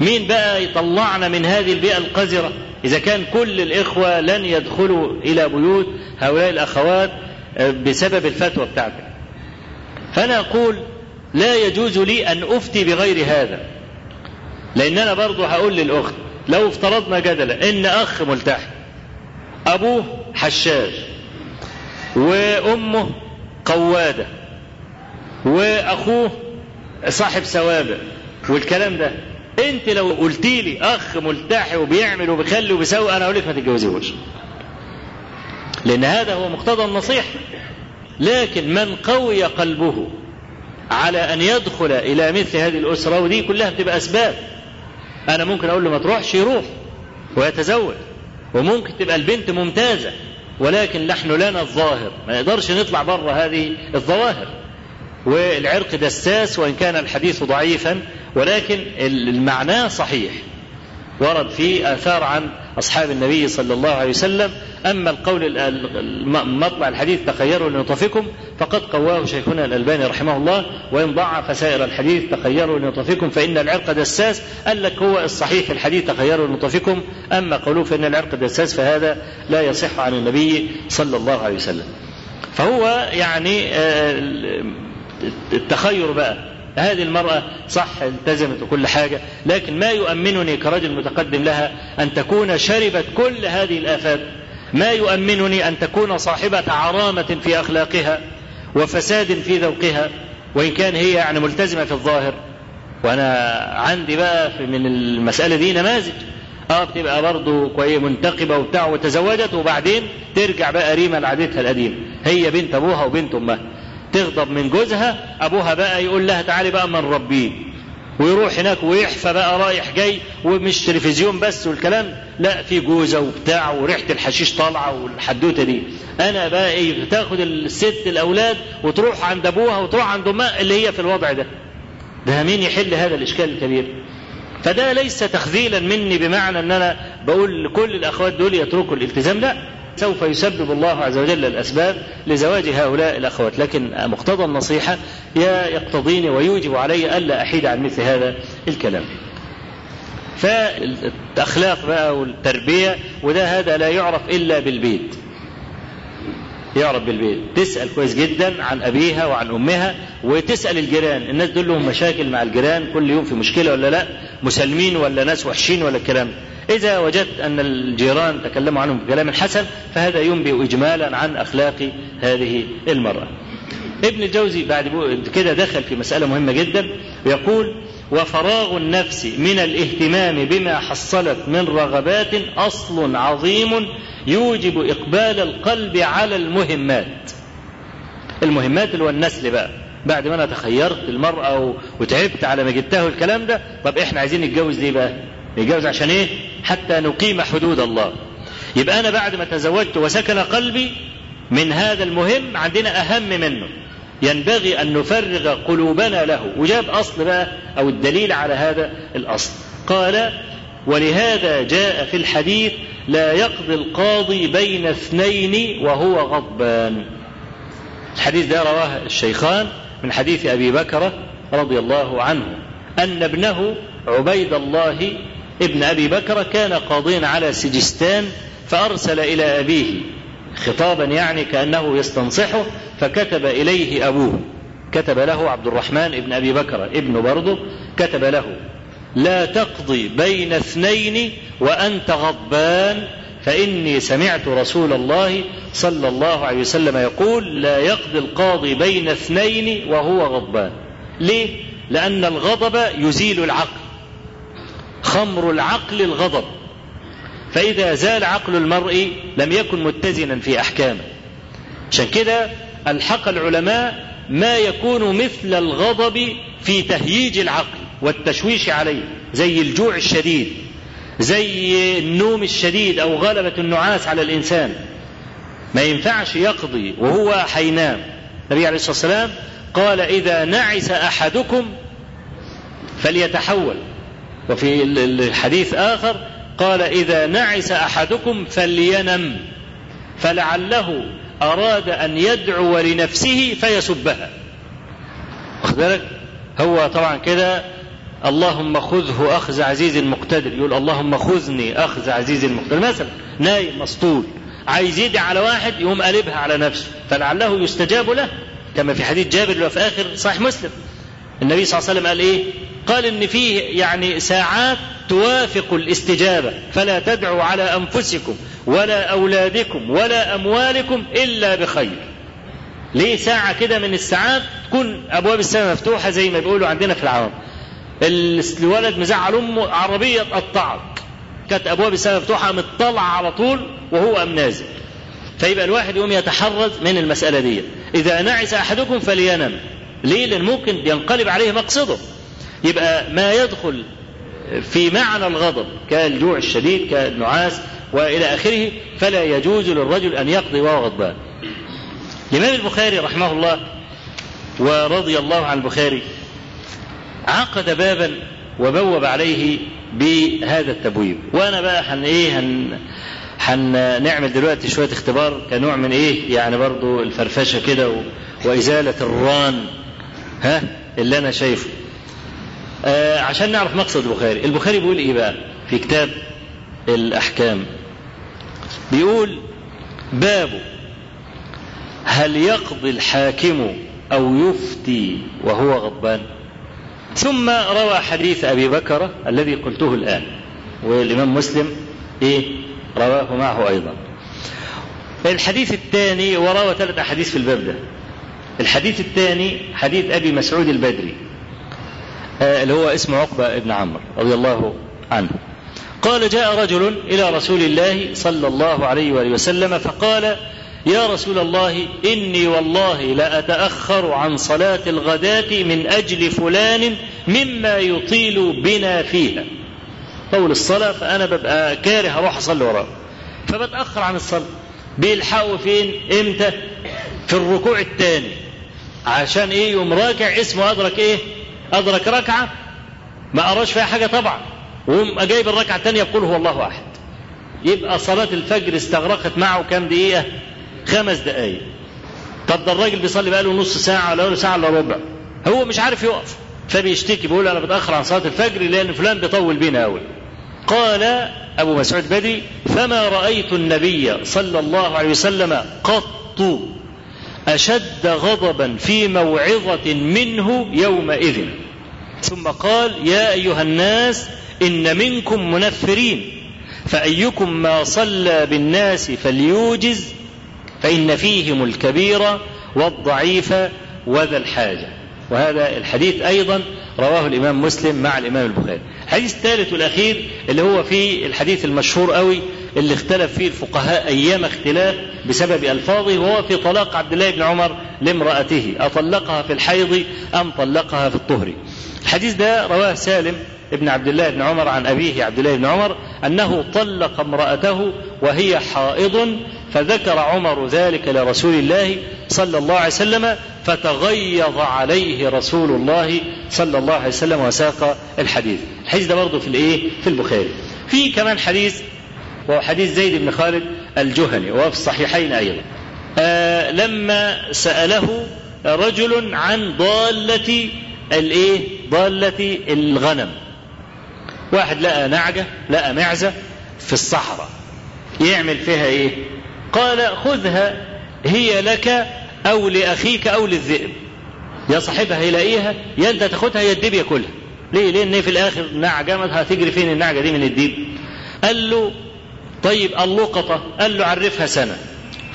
مين بقى يطلعنا من هذه البيئة القذرة؟ إذا كان كل الإخوة لن يدخلوا إلى بيوت هؤلاء الأخوات بسبب الفتوى بتاعتك. فأنا أقول لا يجوز لي أن أفتي بغير هذا. لأن أنا برضه هقول للأخت لو افترضنا جدلا إن أخ ملتحي أبوه حشاش وأمه قوادة وأخوه صاحب سوابق والكلام ده أنت لو قلت لي أخ ملتحي وبيعمل وبيخلي وبيسوي أنا أقول لك ما تتجوزيهوش. لأن هذا هو مقتضى النصيحة. لكن من قوي قلبه على أن يدخل إلى مثل هذه الأسرة ودي كلها بتبقى أسباب. أنا ممكن أقول له ما تروحش يروح ويتزوج. وممكن تبقى البنت ممتازة ولكن نحن لنا الظاهر. ما نقدرش نطلع بره هذه الظواهر. والعرق دساس وإن كان الحديث ضعيفا ولكن المعنى صحيح. ورد فيه آثار عن أصحاب النبي صلى الله عليه وسلم. أما القول مطلع الحديث تخيروا لنطفكم فقد قواه شيخنا الألباني رحمه الله وإن ضعف سائر الحديث تخيروا لنطفكم فإن العرق دساس. قال لك هو الصحيح الحديث تخيروا لنطفكم أما قولوا فإن العرق دساس فهذا لا يصح عن النبي صلى الله عليه وسلم. فهو يعني التخير بقى. هذه المرأة صح التزمت وكل حاجة لكن ما يؤمنني كرجل متقدم لها أن تكون شربت كل هذه الآفات. ما يؤمنني أن تكون صاحبة عرامة في أخلاقها وفساد في ذوقها وإن كان هي يعني ملتزمة في الظاهر. وأنا عندي بقى من المسألة دي نماذج. آه بتبقى برضه كويس منتقبة وبتاع وتزوجت وبعدين ترجع بقى ريما لعادتها القديمة هي بنت أبوها وبنت أمها. تغضب من جوزها أبوها بقى يقول لها تعالي بقى ما نربيه ويروح هناك ويحفى بقى رايح جاي ومش تلفزيون بس والكلام لا في جوزة وبتاع وريحة الحشيش طالعة والحدوتة دي. أنا بقى إيه تاخد الست الأولاد وتروح عند أبوها وتروح عند أمها اللي هي في الوضع ده. ده مين يحل هذا الإشكال الكبير؟ فده ليس تخذيلا مني بمعنى إن أنا بقول لكل الأخوات دول يتركوا الالتزام لا سوف يسبب الله عز وجل الأسباب لزواج هؤلاء الأخوات. لكن مقتضى النصيحة يقتضيني ويوجب علي ألا أحيد عن مثل هذا الكلام. فالأخلاق بقى والتربية وده هذا لا يعرف إلا بالبيت. يعرف بالبيت. تسأل كويس جدا عن أبيها وعن أمها وتسأل الجيران. الناس دول لهم مشاكل مع الجيران كل يوم في مشكلة ولا لأ؟ مسلمين ولا ناس وحشين ولا الكلام. إذا وجدت أن الجيران تكلموا عنهم بكلام حسن فهذا ينبئ إجمالا عن أخلاق هذه المرأة. ابن الجوزي بعد كده دخل في مسألة مهمة جدا ويقول وفراغ النفس من الاهتمام بما حصلت من رغبات أصل عظيم يوجب إقبال القلب على المهمات. المهمات اللي هو النسل بقى. بعد ما أنا تخيرت المرأة وتعبت على ما جبتها والكلام ده طب إحنا عايزين نتجوز ليه بقى؟ نتجوز عشان إيه؟ حتى نقيم حدود الله. يبقى أنا بعد ما تزوجت وسكن قلبي من هذا المهم عندنا أهم منه. ينبغي أن نفرغ قلوبنا له. وجاب أصل بقى أو الدليل على هذا الأصل. قال ولهذا جاء في الحديث لا يقضي القاضي بين اثنين وهو غضبان الحديث ده رواه الشيخان من حديث أبي بكر رضي الله عنه. أن ابنه عبيد الله ابن أبي بكر كان قاضيا على سجستان فأرسل إلى أبيه خطابا يعني كأنه يستنصحه فكتب إليه أبوه. كتب له عبد الرحمن ابن أبي بكر ابنه برضه كتب له لا تقضي بين اثنين وأنت غضبان فإني سمعت رسول الله صلى الله عليه وسلم يقول لا يقضي القاضي بين اثنين وهو غضبان. ليه؟ لأن الغضب يزيل العقل. خمر العقل الغضب. فإذا زال عقل المرء لم يكن متزنا في أحكامه. عشان كده ألحق العلماء ما يكون مثل الغضب في تهييج العقل والتشويش عليه زي الجوع الشديد زي النوم الشديد أو غلبة النعاس على الإنسان. ما ينفعش يقضي وهو حينام. النبي عليه الصلاة والسلام قال إذا نعس أحدكم فليتحول. وفي الحديث آخر قال إذا نعس أحدكم فلينم فلعله أراد أن يدعو لنفسه فيسبها. واخد بالك؟ هو طبعا كده اللهم خذه أخذ عزيز مقتدر يقول اللهم خذني أخذ عزيز مقتدر مثلا نايم مسطول عايز يدعي على واحد يقوم قلبها على نفسه فلعله يستجاب له كما في حديث جابر في آخر صحيح مسلم. النبي صلى الله عليه وسلم قال إيه؟ قال إن فيه يعني ساعات توافق الاستجابة. فلا تدعوا على أنفسكم ولا أولادكم ولا أموالكم إلا بخير. ليه ساعة كده من الساعات تكون أبواب السماء مفتوحة زي ما بيقولوا عندنا في العوام الولد مزعل أمه عربية تقطعك. كانت أبواب السماء مفتوحة مطلع على طول وهو ام نازل. فيبقى الواحد يقوم يتحرز من المسألة دي إذا نعس أحدكم فلينم. ليه لأن ممكن ينقلب عليه مقصده. يبقى ما يدخل في معنى الغضب كالجوع الشديد كالنعاس وإلى آخره فلا يجوز للرجل أن يقضي وهو غضبان. الإمام البخاري رحمه الله ورضي الله عن البخاري عقد بابا وبوب عليه بهذا التبويب. وأنا بقى هن إيه هن هنعمل دلوقتي شوية اختبار كنوع من إيه يعني برضو الفرفشة كده. وإزالة الران. ها؟ اللي أنا شايفه. آه عشان نعرف مقصد البخاري. البخاري بيقول إيه بقى؟ في كتاب الأحكام. بيقول باب هل يقضي الحاكم أو يفتي وهو غضبان؟ ثم روى حديث أبي بكر الذي قلته الآن. والإمام مسلم إيه؟ رواه معه أيضا. الحديث الثاني وروى ثلاث أحاديث في الباب ده. الحديث الثاني حديث أبي مسعود البدري آه اللي هو اسمه عقبة بن عمرو رضي الله عنه. قال جاء رجل إلى رسول الله صلى الله عليه وآله وسلم فقال يا رسول الله إني والله لاتاخر عن صلاة الغداة من أجل فلان مما يطيل بنا فيها. طول الصلاة فأنا ببقى كاره أروح أصلي وراه. فبتأخر عن الصلاة. بيلحقوا فين إمتى؟ في الركوع الثاني. عشان إيه يوم راكع اسمه أدرك إيه؟ أدرك ركعة؟ ما أراش فيها حاجة طبعا. ويقوم جايب الركعة الثانية يقول هو الله أحد. يبقى صلاة الفجر استغرقت معه كام دقيقة؟ خمس دقايق. طب ده الراجل بيصلي بقاله نص ساعة ولا ساعة إلا ربع. هو مش عارف يقف. فبيشتكي بيقول أنا بتأخر عن صلاة الفجر لأن فلان بيطول بينا قوي قال أبو مسعود بدري فما رأيت النبي صلى الله عليه وسلم قط أشد غضبا في موعظة منه يومئذ. ثم قال يا أيها الناس إن منكم منفرين فأيكم ما صلى بالناس فليوجز فإن فيهم الكبير والضعيف وذا الحاجة. وهذا الحديث أيضا رواه الإمام مسلم مع الإمام البخاري. الحديث الثالث والأخير اللي هو في الحديث المشهور قوي اللي اختلف فيه الفقهاء أيام اختلاف بسبب ألفاظه وهو في طلاق عبد الله بن عمر لامرأته. أطلقها في الحيض أم طلقها في الطهر؟ الحديث ده رواه سالم ابن عبد الله بن عمر عن أبيه عبد الله بن عمر أنه طلق امرأته وهي حائض فذكر عمر ذلك لرسول الله صلى الله عليه وسلم فتغيظ عليه رسول الله صلى الله عليه وسلم وساق الحديث. الحديث ده برضه في الإيه؟ في البخاري. في كمان حديث وهو حديث زيد بن خالد الجهني وهو في الصحيحين أيضا. آه لما سأله رجل عن ضالة الإيه؟ ضالة الغنم. واحد لقى نعجة لقى معزة في الصحراء. يعمل فيها إيه؟ قال خذها هي لك أو لأخيك أو للذئب. يا صاحبها يلاقيها يا أنت تاخدها يا الديب ياكلها. ليه؟ لأن في الآخر نعجة ما هتجري فين النعجة دي من الديب؟ قال له طيب اللقطة قال له عرفها سنة.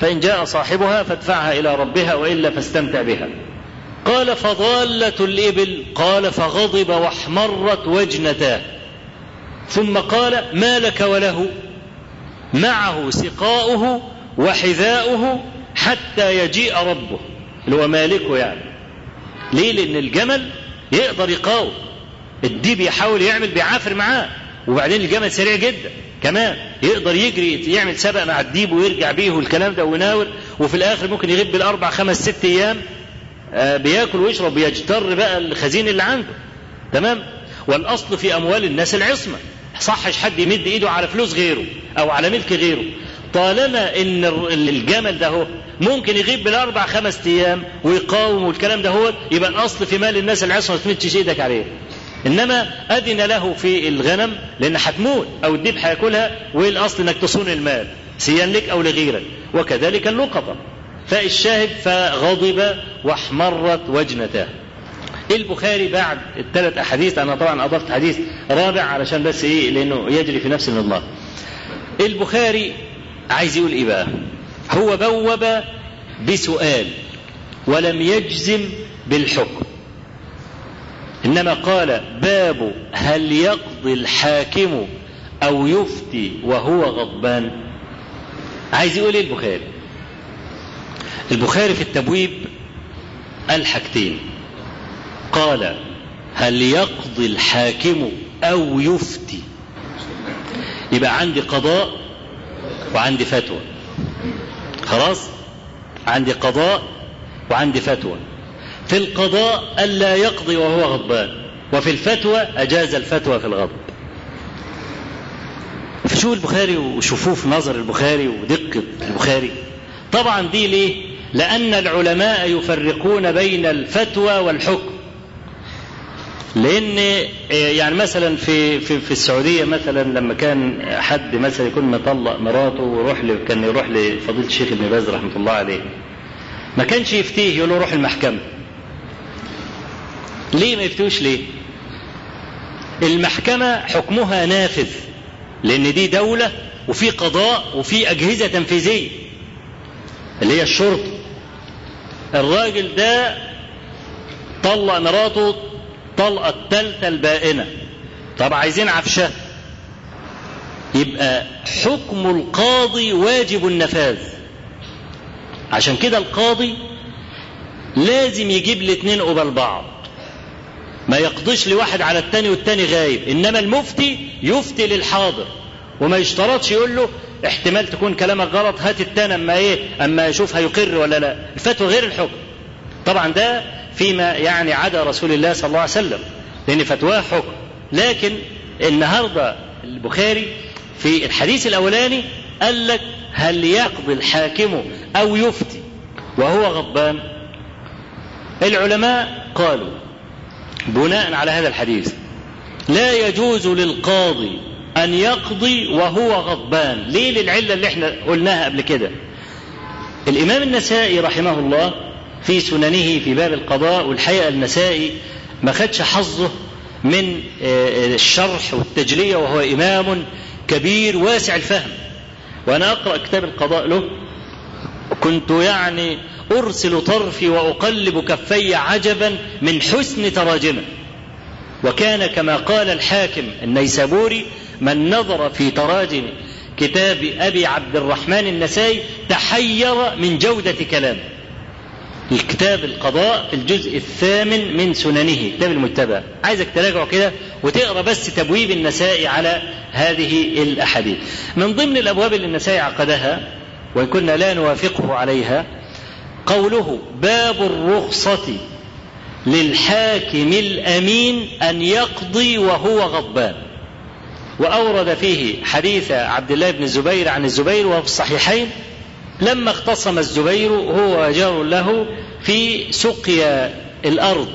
فإن جاء صاحبها فادفعها إلى ربها وإلا فاستمتع بها. قال فضالة الإبل. قال فغضب واحمرت وجنتاه ثم قال ما لك وله؟ معه سقاؤه وحذاؤه حتى يجيء ربه. اللي هو مالكه يعني. ليه؟ لأن الجمل يقدر يقاوم. الديب يحاول يعمل بيعافر معاه. وبعدين الجمل سريع جدا. كمان يقدر يجري يعمل سبق مع الديب ويرجع بيه والكلام ده ويناور وفي الآخر ممكن يغيب بالاربع خمس ست أيام آه بياكل ويشرب بيجتر بقى الخزين اللي عنده. تمام؟ والأصل في أموال الناس العصمة. صحش حد يمد إيده على فلوس غيره أو على ملك غيره. طالما إن الجمل ده هو ممكن يغيب بالاربع خمس أيام ويقاوم والكلام ده هو يبقى الأصل في مال الناس العصمة. ما تمدش إيدك عليه. إنما أذن له في الغنم لأن هتموت أو الديب هيأكلها والأصل إنك تصون المال سيا لك أو لغيرك وكذلك اللقطة فالشاهد فغضب واحمرت وجنتاه البخاري بعد الثلاث أحاديث أنا طبعا أضفت حديث رابع علشان بس إيه لأنه يجري في نفس النظام البخاري عايز يقول إيه بقى؟ هو بوب بسؤال ولم يجزم بالحكم. إنما قال باب هل يقضي الحاكم أو يفتي وهو غضبان. عايز يقول إيه البخاري؟ البخاري في التبويب قال حاجتين. قال هل يقضي الحاكم أو يفتي؟ يبقى عندي قضاء وعندي فتوى. خلاص؟ عندي قضاء وعندي فتوى. في القضاء ألا يقضي وهو غضبان. وفي الفتوى أجاز الفتوى في الغضب. شو البخاري وشفوف نظر البخاري ودقة البخاري. طبعا دي ليه؟ لأن العلماء يفرقون بين الفتوى والحكم. لأن يعني مثلا في في في السعودية مثلا لما كان حد مثلا يكون مطلق مراته ويروح كان يروح لفضيلة الشيخ ابن باز رحمة الله عليه. ما كانش يفتيه يقول له روح المحكمة. ليه ما يفتوش ليه؟ المحكمة حكمها نافذ لأن دي دولة وفي قضاء وفي أجهزة تنفيذية اللي هي الشرطة. الراجل ده طلق مراته طلقة التالتة البائنة. طب عايزين عفشة. يبقى حكم القاضي واجب النفاذ. عشان كده القاضي لازم يجيب الاثنين قبل بعض. ما يقضيش لواحد على التاني والتاني غايب. إنما المفتي يفتي للحاضر. وما يشترطش يقول له احتمال تكون كلامك غلط هات التاني أما إيه؟ أما يشوف هيقر ولا لا. الفتوى غير الحكم. طبعا ده فيما يعني عدا رسول الله صلى الله عليه وسلم. لأن فتواه حكم. لكن النهارده البخاري في الحديث الأولاني قال لك هل يقضي الحاكم أو يفتي؟ وهو غضبان. العلماء قالوا بناء على هذا الحديث. لا يجوز للقاضي أن يقضي وهو غضبان. ليه؟ للعلة اللي إحنا قلناها قبل كده. الإمام النسائي رحمه الله في سننه في باب القضاء والحقيقة النسائي ما خدش حظه من الشرح والتجلية وهو إمام كبير واسع الفهم. وأنا أقرأ كتاب القضاء له كنت يعني أرسل طرفي وأقلب كفي عجبا من حسن تراجمه. وكان كما قال الحاكم النيسابوري من نظر في تراجم كتاب أبي عبد الرحمن النسائي تحير من جودة كلامه. الكتاب القضاء في الجزء الثامن من سننه كتاب المتبع. عايزك تراجعه كده وتقرأ بس تبويب النسائي على هذه الأحاديث. من ضمن الأبواب اللي النسائي عقدها وإن كنا لا نوافقه عليها قوله باب الرخصة للحاكم الأمين أن يقضي وهو غضبان. وأورد فيه حديث عبد الله بن الزبير عن الزبير وهو في الصحيحين لما اختصم الزبير هو وجار له في سقيا الأرض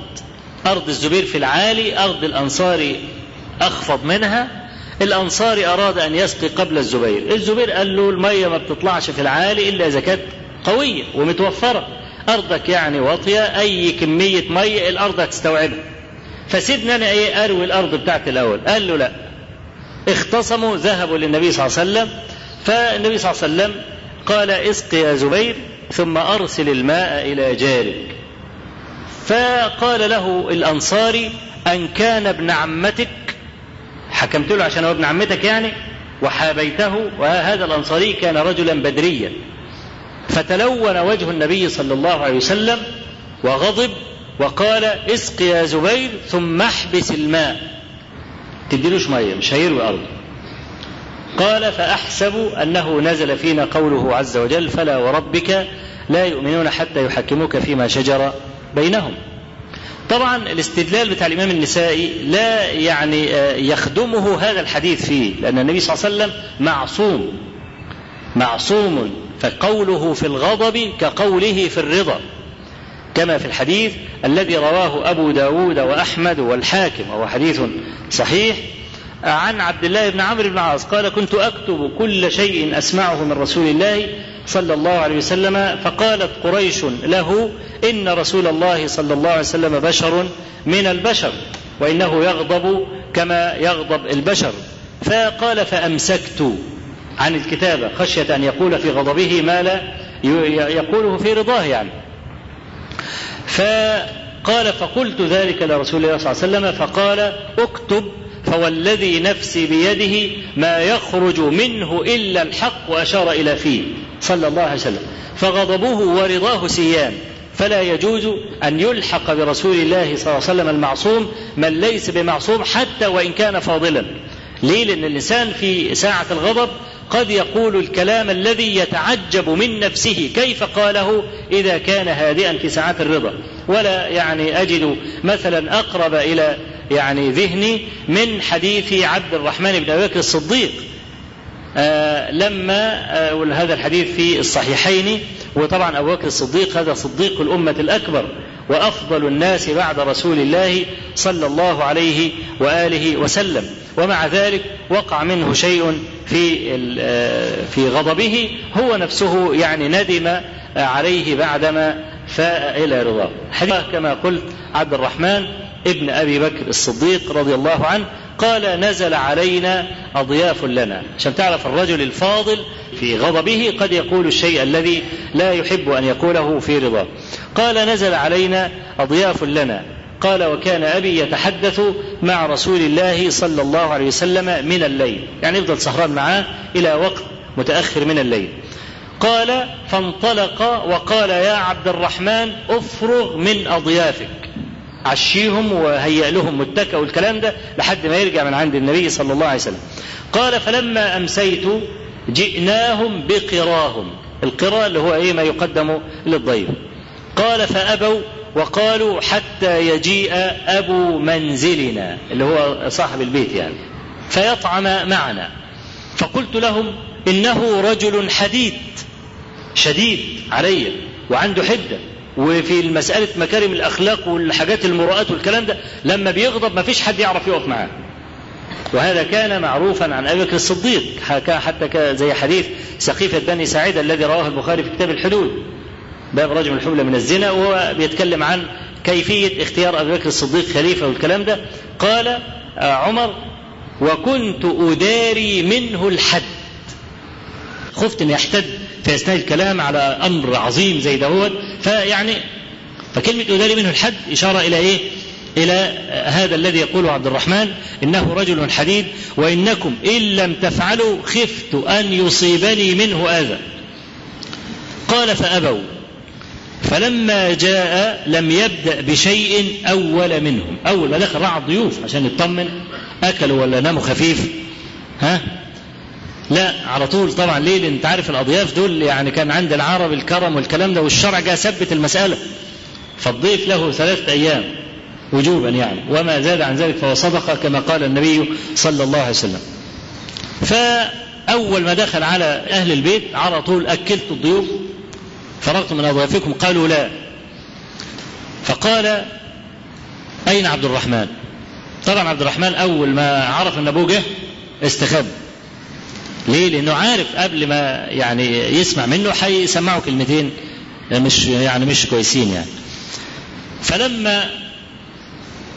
أرض الزبير في العالي أرض الأنصار أخفض منها الأنصاري أراد أن يسقي قبل الزبير. الزبير قال له المية ما بتطلعش في العالي إلا إذا كانت قوية ومتوفرة. أرضك يعني واطية أي كمية مية الأرض هتستوعبها. فسيبني أنا إيه أروي الأرض بتاعتي الأول. قال له لا. اختصموا ذهبوا للنبي صلى الله عليه وسلم. فالنبي صلى الله عليه وسلم قال اسق يا زبير ثم أرسل الماء إلى جارك. فقال له الأنصاري أن كان ابن عمتك حكمت له عشان هو ابن عمتك يعني وحابيته وهذا الأنصاري كان رجلا بدريا. فتلون وجه النبي صلى الله عليه وسلم وغضب وقال اسق يا زبير ثم احبس الماء. تديلوش ميه مش هيروي ارضه قال فأحسب أنه نزل فينا قوله عز وجل فلا وربك لا يؤمنون حتى يحكموك فيما شجر بينهم. طبعا الاستدلال بتاع الإمام النسائي لا يعني يخدمه هذا الحديث فيه لأن النبي صلى الله عليه وسلم معصوم معصوم فقوله في الغضب كقوله في الرضا كما في الحديث الذي رواه أبو داود وأحمد والحاكم وهو حديث صحيح. عن عبد الله بن عمرو بن العاص قال كنت أكتب كل شيء أسمعه من رسول الله صلى الله عليه وسلم فقالت قريش له إن رسول الله صلى الله عليه وسلم بشر من البشر وإنه يغضب كما يغضب البشر. فقال فأمسكت عن الكتابة خشية أن يقول في غضبه ما لا يقوله في رضاه يعني. فقال فقلت ذلك لرسول الله صلى الله عليه وسلم فقال اكتب فوالذي نفسي بيده ما يخرج منه إلا الحق وأشار إلى فيه. صلى الله عليه وسلم. فغضبه ورضاه سيان فلا يجوز أن يلحق برسول الله صلى الله عليه وسلم المعصوم من ليس بمعصوم حتى وإن كان فاضلا. ليه؟ لأن الإنسان في ساعة الغضب قد يقول الكلام الذي يتعجب من نفسه. كيف قاله؟ إذا كان هادئا في ساعات الرضا. ولا يعني أجد مثلا أقرب إلى يعني ذهني من حديث عبد الرحمن بن أبي بكر الصديق. لما آه هذا الحديث في الصحيحين وطبعا أبو بكر الصديق هذا صديق الأمة الأكبر وأفضل الناس بعد رسول الله صلى الله عليه وآله وسلم. ومع ذلك وقع منه شيء في في غضبه هو نفسه يعني ندم عليه بعدما فاء إلى رضاه. حديث كما قلت عبد الرحمن ابن أبي بكر الصديق رضي الله عنه قال نزل علينا أضياف لنا. عشان تعرف الرجل الفاضل في غضبه قد يقول الشيء الذي لا يحب أن يقوله في رضاه. قال نزل علينا أضياف لنا. قال وكان أبي يتحدث مع رسول الله صلى الله عليه وسلم من الليل. يعني يفضل سهران معاه إلى وقت متأخر من الليل. قال فانطلق وقال يا عبد الرحمن افرغ من أضيافك. عشيهم وهيئ لهم متكأ والكلام ده لحد ما يرجع من عند النبي صلى الله عليه وسلم. قال فلما أمسيت جئناهم بقراهم. القراء اللي هو إيه؟ ما يقدم للضيف. قال فأبوا وقالوا حتى يجيء أبو منزلنا. اللي هو صاحب البيت يعني. فيطعم معنا. فقلت لهم إنه رجل حديد شديد علي وعنده حدة. وفي المسألة مكارم الأخلاق والحاجات المروءات والكلام ده لما بيغضب ما فيش حد يعرف يقف معاه. وهذا كان معروفا عن أبي بكر الصديق حتى زي حديث سقيفه بني سعيد الذي رواه البخاري في كتاب الحدود باب رجم الحملة من الزنا وهو بيتكلم عن كيفية اختيار أبي بكر الصديق خليفة والكلام ده. قال عمر وكنت أداري منه الحد. خفت أن يحتد في أثناء الكلام على أمر عظيم زي دهوت فيعني فكلمة أداري منه الحد إشارة إلى إيه؟ إلى هذا الذي يقوله عبد الرحمن إنه رجل حديد وإنكم إن لم تفعلوا خفت أن يصيبني منه أذى. قال فأبوا. فلما جاء لم يبدأ بشيء أول منهم. أول ما دخل راعى الضيوف عشان يطمن أكلوا ولا ناموا خفيف. ها؟ لا على طول طبعا. ليه؟ لأن أنت عارف الأضياف دول يعني كان عند العرب الكرم والكلام ده والشرع جاء ثبت المسألة. فالضيف له ثلاثة أيام وجوبا يعني. وما زاد عن ذلك فهو صدقة كما قال النبي صلى الله عليه وسلم. فأول ما دخل على أهل البيت على طول اكلت الضيوف. فرغت من أضيافكم؟ قالوا لا. فقال أين عبد الرحمن؟ طبعا عبد الرحمن أول ما عرف إن أبوه جه استخبى. ليه؟ لأنه عارف قبل ما يعني يسمع منه هيسمعه كلمتين مش يعني مش كويسين يعني. فلما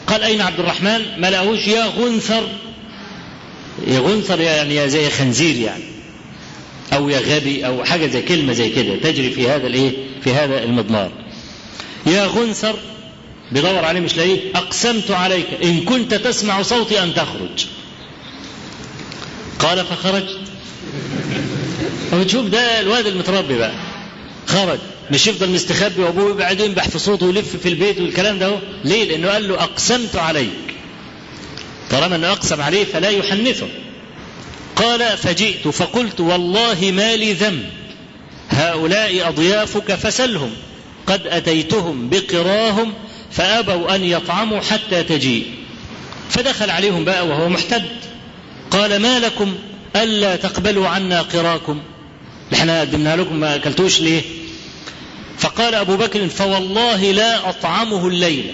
قال أين عبد الرحمن؟ ما لقاهوش يا غنثر يا غنثر يعني يا زي خنزير يعني أو يا غبي أو حاجة زي كلمة زي كده تجري في هذا الإيه؟ في هذا المضمار. يا غنثر بيدور عليه مش لاقيه أقسمت عليك إن كنت تسمع صوتي أن تخرج. قال فخرجت وتشوف ده الواد المتربي بقى. خرج. مش يفضل مستخبي وابوه يبعد ينبح في صوته ويلف في البيت والكلام ده. ليه؟ لأنه قال له أقسمت عليك. طالما أنه أقسم عليه فلا يحنثه. قال فجئت فقلت والله ما لي ذنب. هؤلاء أضيافك فسلهم. قد أتيتهم بقراهم فأبوا أن يطعموا حتى تجيء. فدخل عليهم بقى وهو محتد. قال ما لكم ألا تقبلوا عنا قراكم؟ إحنا قدمنا لكم ما أكلتوش ليه؟ فقال أبو بكر فوالله لا أطعمه الليلة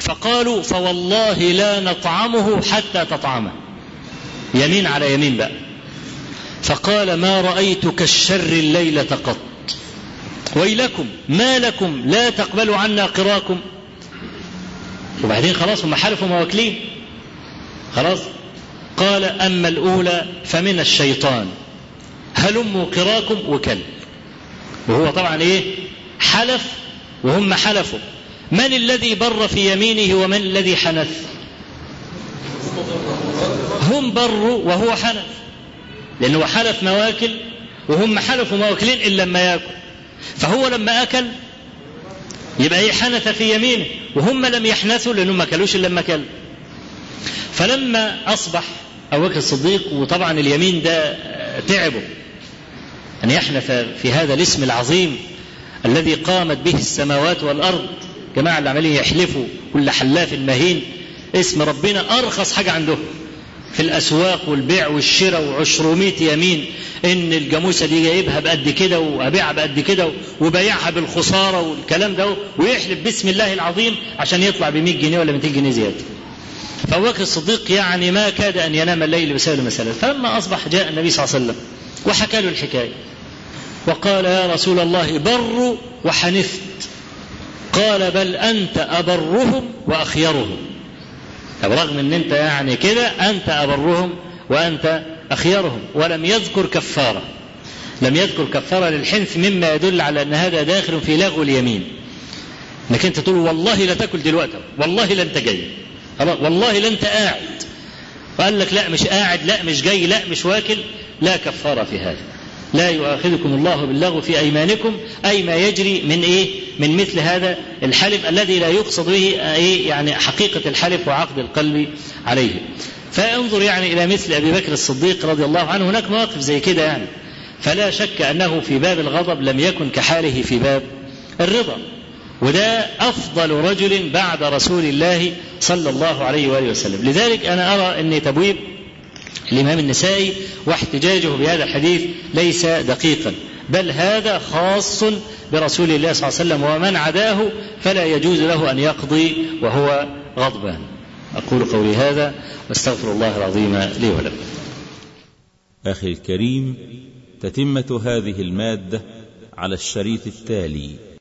فقالوا فوالله لا نطعمه حتى تطعمه. يمين على يمين بقى. فقال ما رأيت كالشر الليلة قط ويلكم ما لكم لا تقبلوا عنا قراكم. وبعدين خلاص هم حلفوا مواكلين. خلاص؟ قال أما الأولى فمن الشيطان. هلموا قراكم وكل. وهو طبعا إيه؟ حلف وهم حلفوا. من الذي بر في يمينه ومن الذي حنث؟ هم بروا وهو حنث. لأنه حلف مواكل وهم حلفوا مواكلين إلا لما يأكل. فهو لما أكل يبقى إيه؟ حنث في يمينه. وهم لم يحنثوا لأنهم ما كلوش إلا لما كل فلما أصبح أبو بكر الصديق وطبعا اليمين ده تعبه. أن يحنث في هذا الاسم العظيم الذي قامت به السماوات والأرض. جماعة اللي عمالين يحلفوا كل حلاف مهين. اسم ربنا أرخص حاجة عندهم في الأسواق والبيع والشراء وعشرمية يمين. إن الجاموسة دي جايبها بقد كده وأبيعها بقد كده وبايعها بالخسارة والكلام ده ويحلف باسم الله العظيم عشان يطلع ب 100 جنيه ولا 200 جنيه زيادة. فأبو بكر الصديق يعني ما كاد أن ينام الليل بسبب المسألة. فلما أصبح جاء النبي صلى الله عليه وسلم وحكى له الحكاية. وقال يا رسول الله بر وحنثت قال بل أنت أبرهم وأخيرهم. رغم إن أنت يعني كده أنت أبرهم وأنت أخيرهم. ولم يذكر كفارة. لم يذكر كفارة للحنث مما يدل على أن هذا داخل في لغو اليمين. إنك أنت تقول والله لا تأكل دلوقتي. والله لا انت جاي والله لا انت قاعد وقال لك لا مش قاعد لا مش جاي لا مش واكل. لا كفارة في هذا لا يؤاخذكم الله باللغو في أيمانكم أي ما يجري من إيه؟ من مثل هذا الحلف الذي لا يقصد به إيه؟ يعني حقيقة الحلف وعقد القلب عليه. فانظر يعني إلى مثل أبي بكر الصديق رضي الله عنه هناك مواقف زي كده يعني. فلا شك أنه في باب الغضب لم يكن كحاله في باب الرضا. وده أفضل رجل بعد رسول الله صلى الله عليه وآله وسلم. لذلك أنا أرى إن تبويب الإمام النسائي واحتجاجه بهذا الحديث ليس دقيقا. بل هذا خاص برسول الله صلى الله عليه وسلم ومن عداه فلا يجوز له أن يقضي وهو غضبان. أقول قولي هذا واستغفر الله العظيم لي ولكم. أخي الكريم تتمة هذه المادة على الشريط التالي.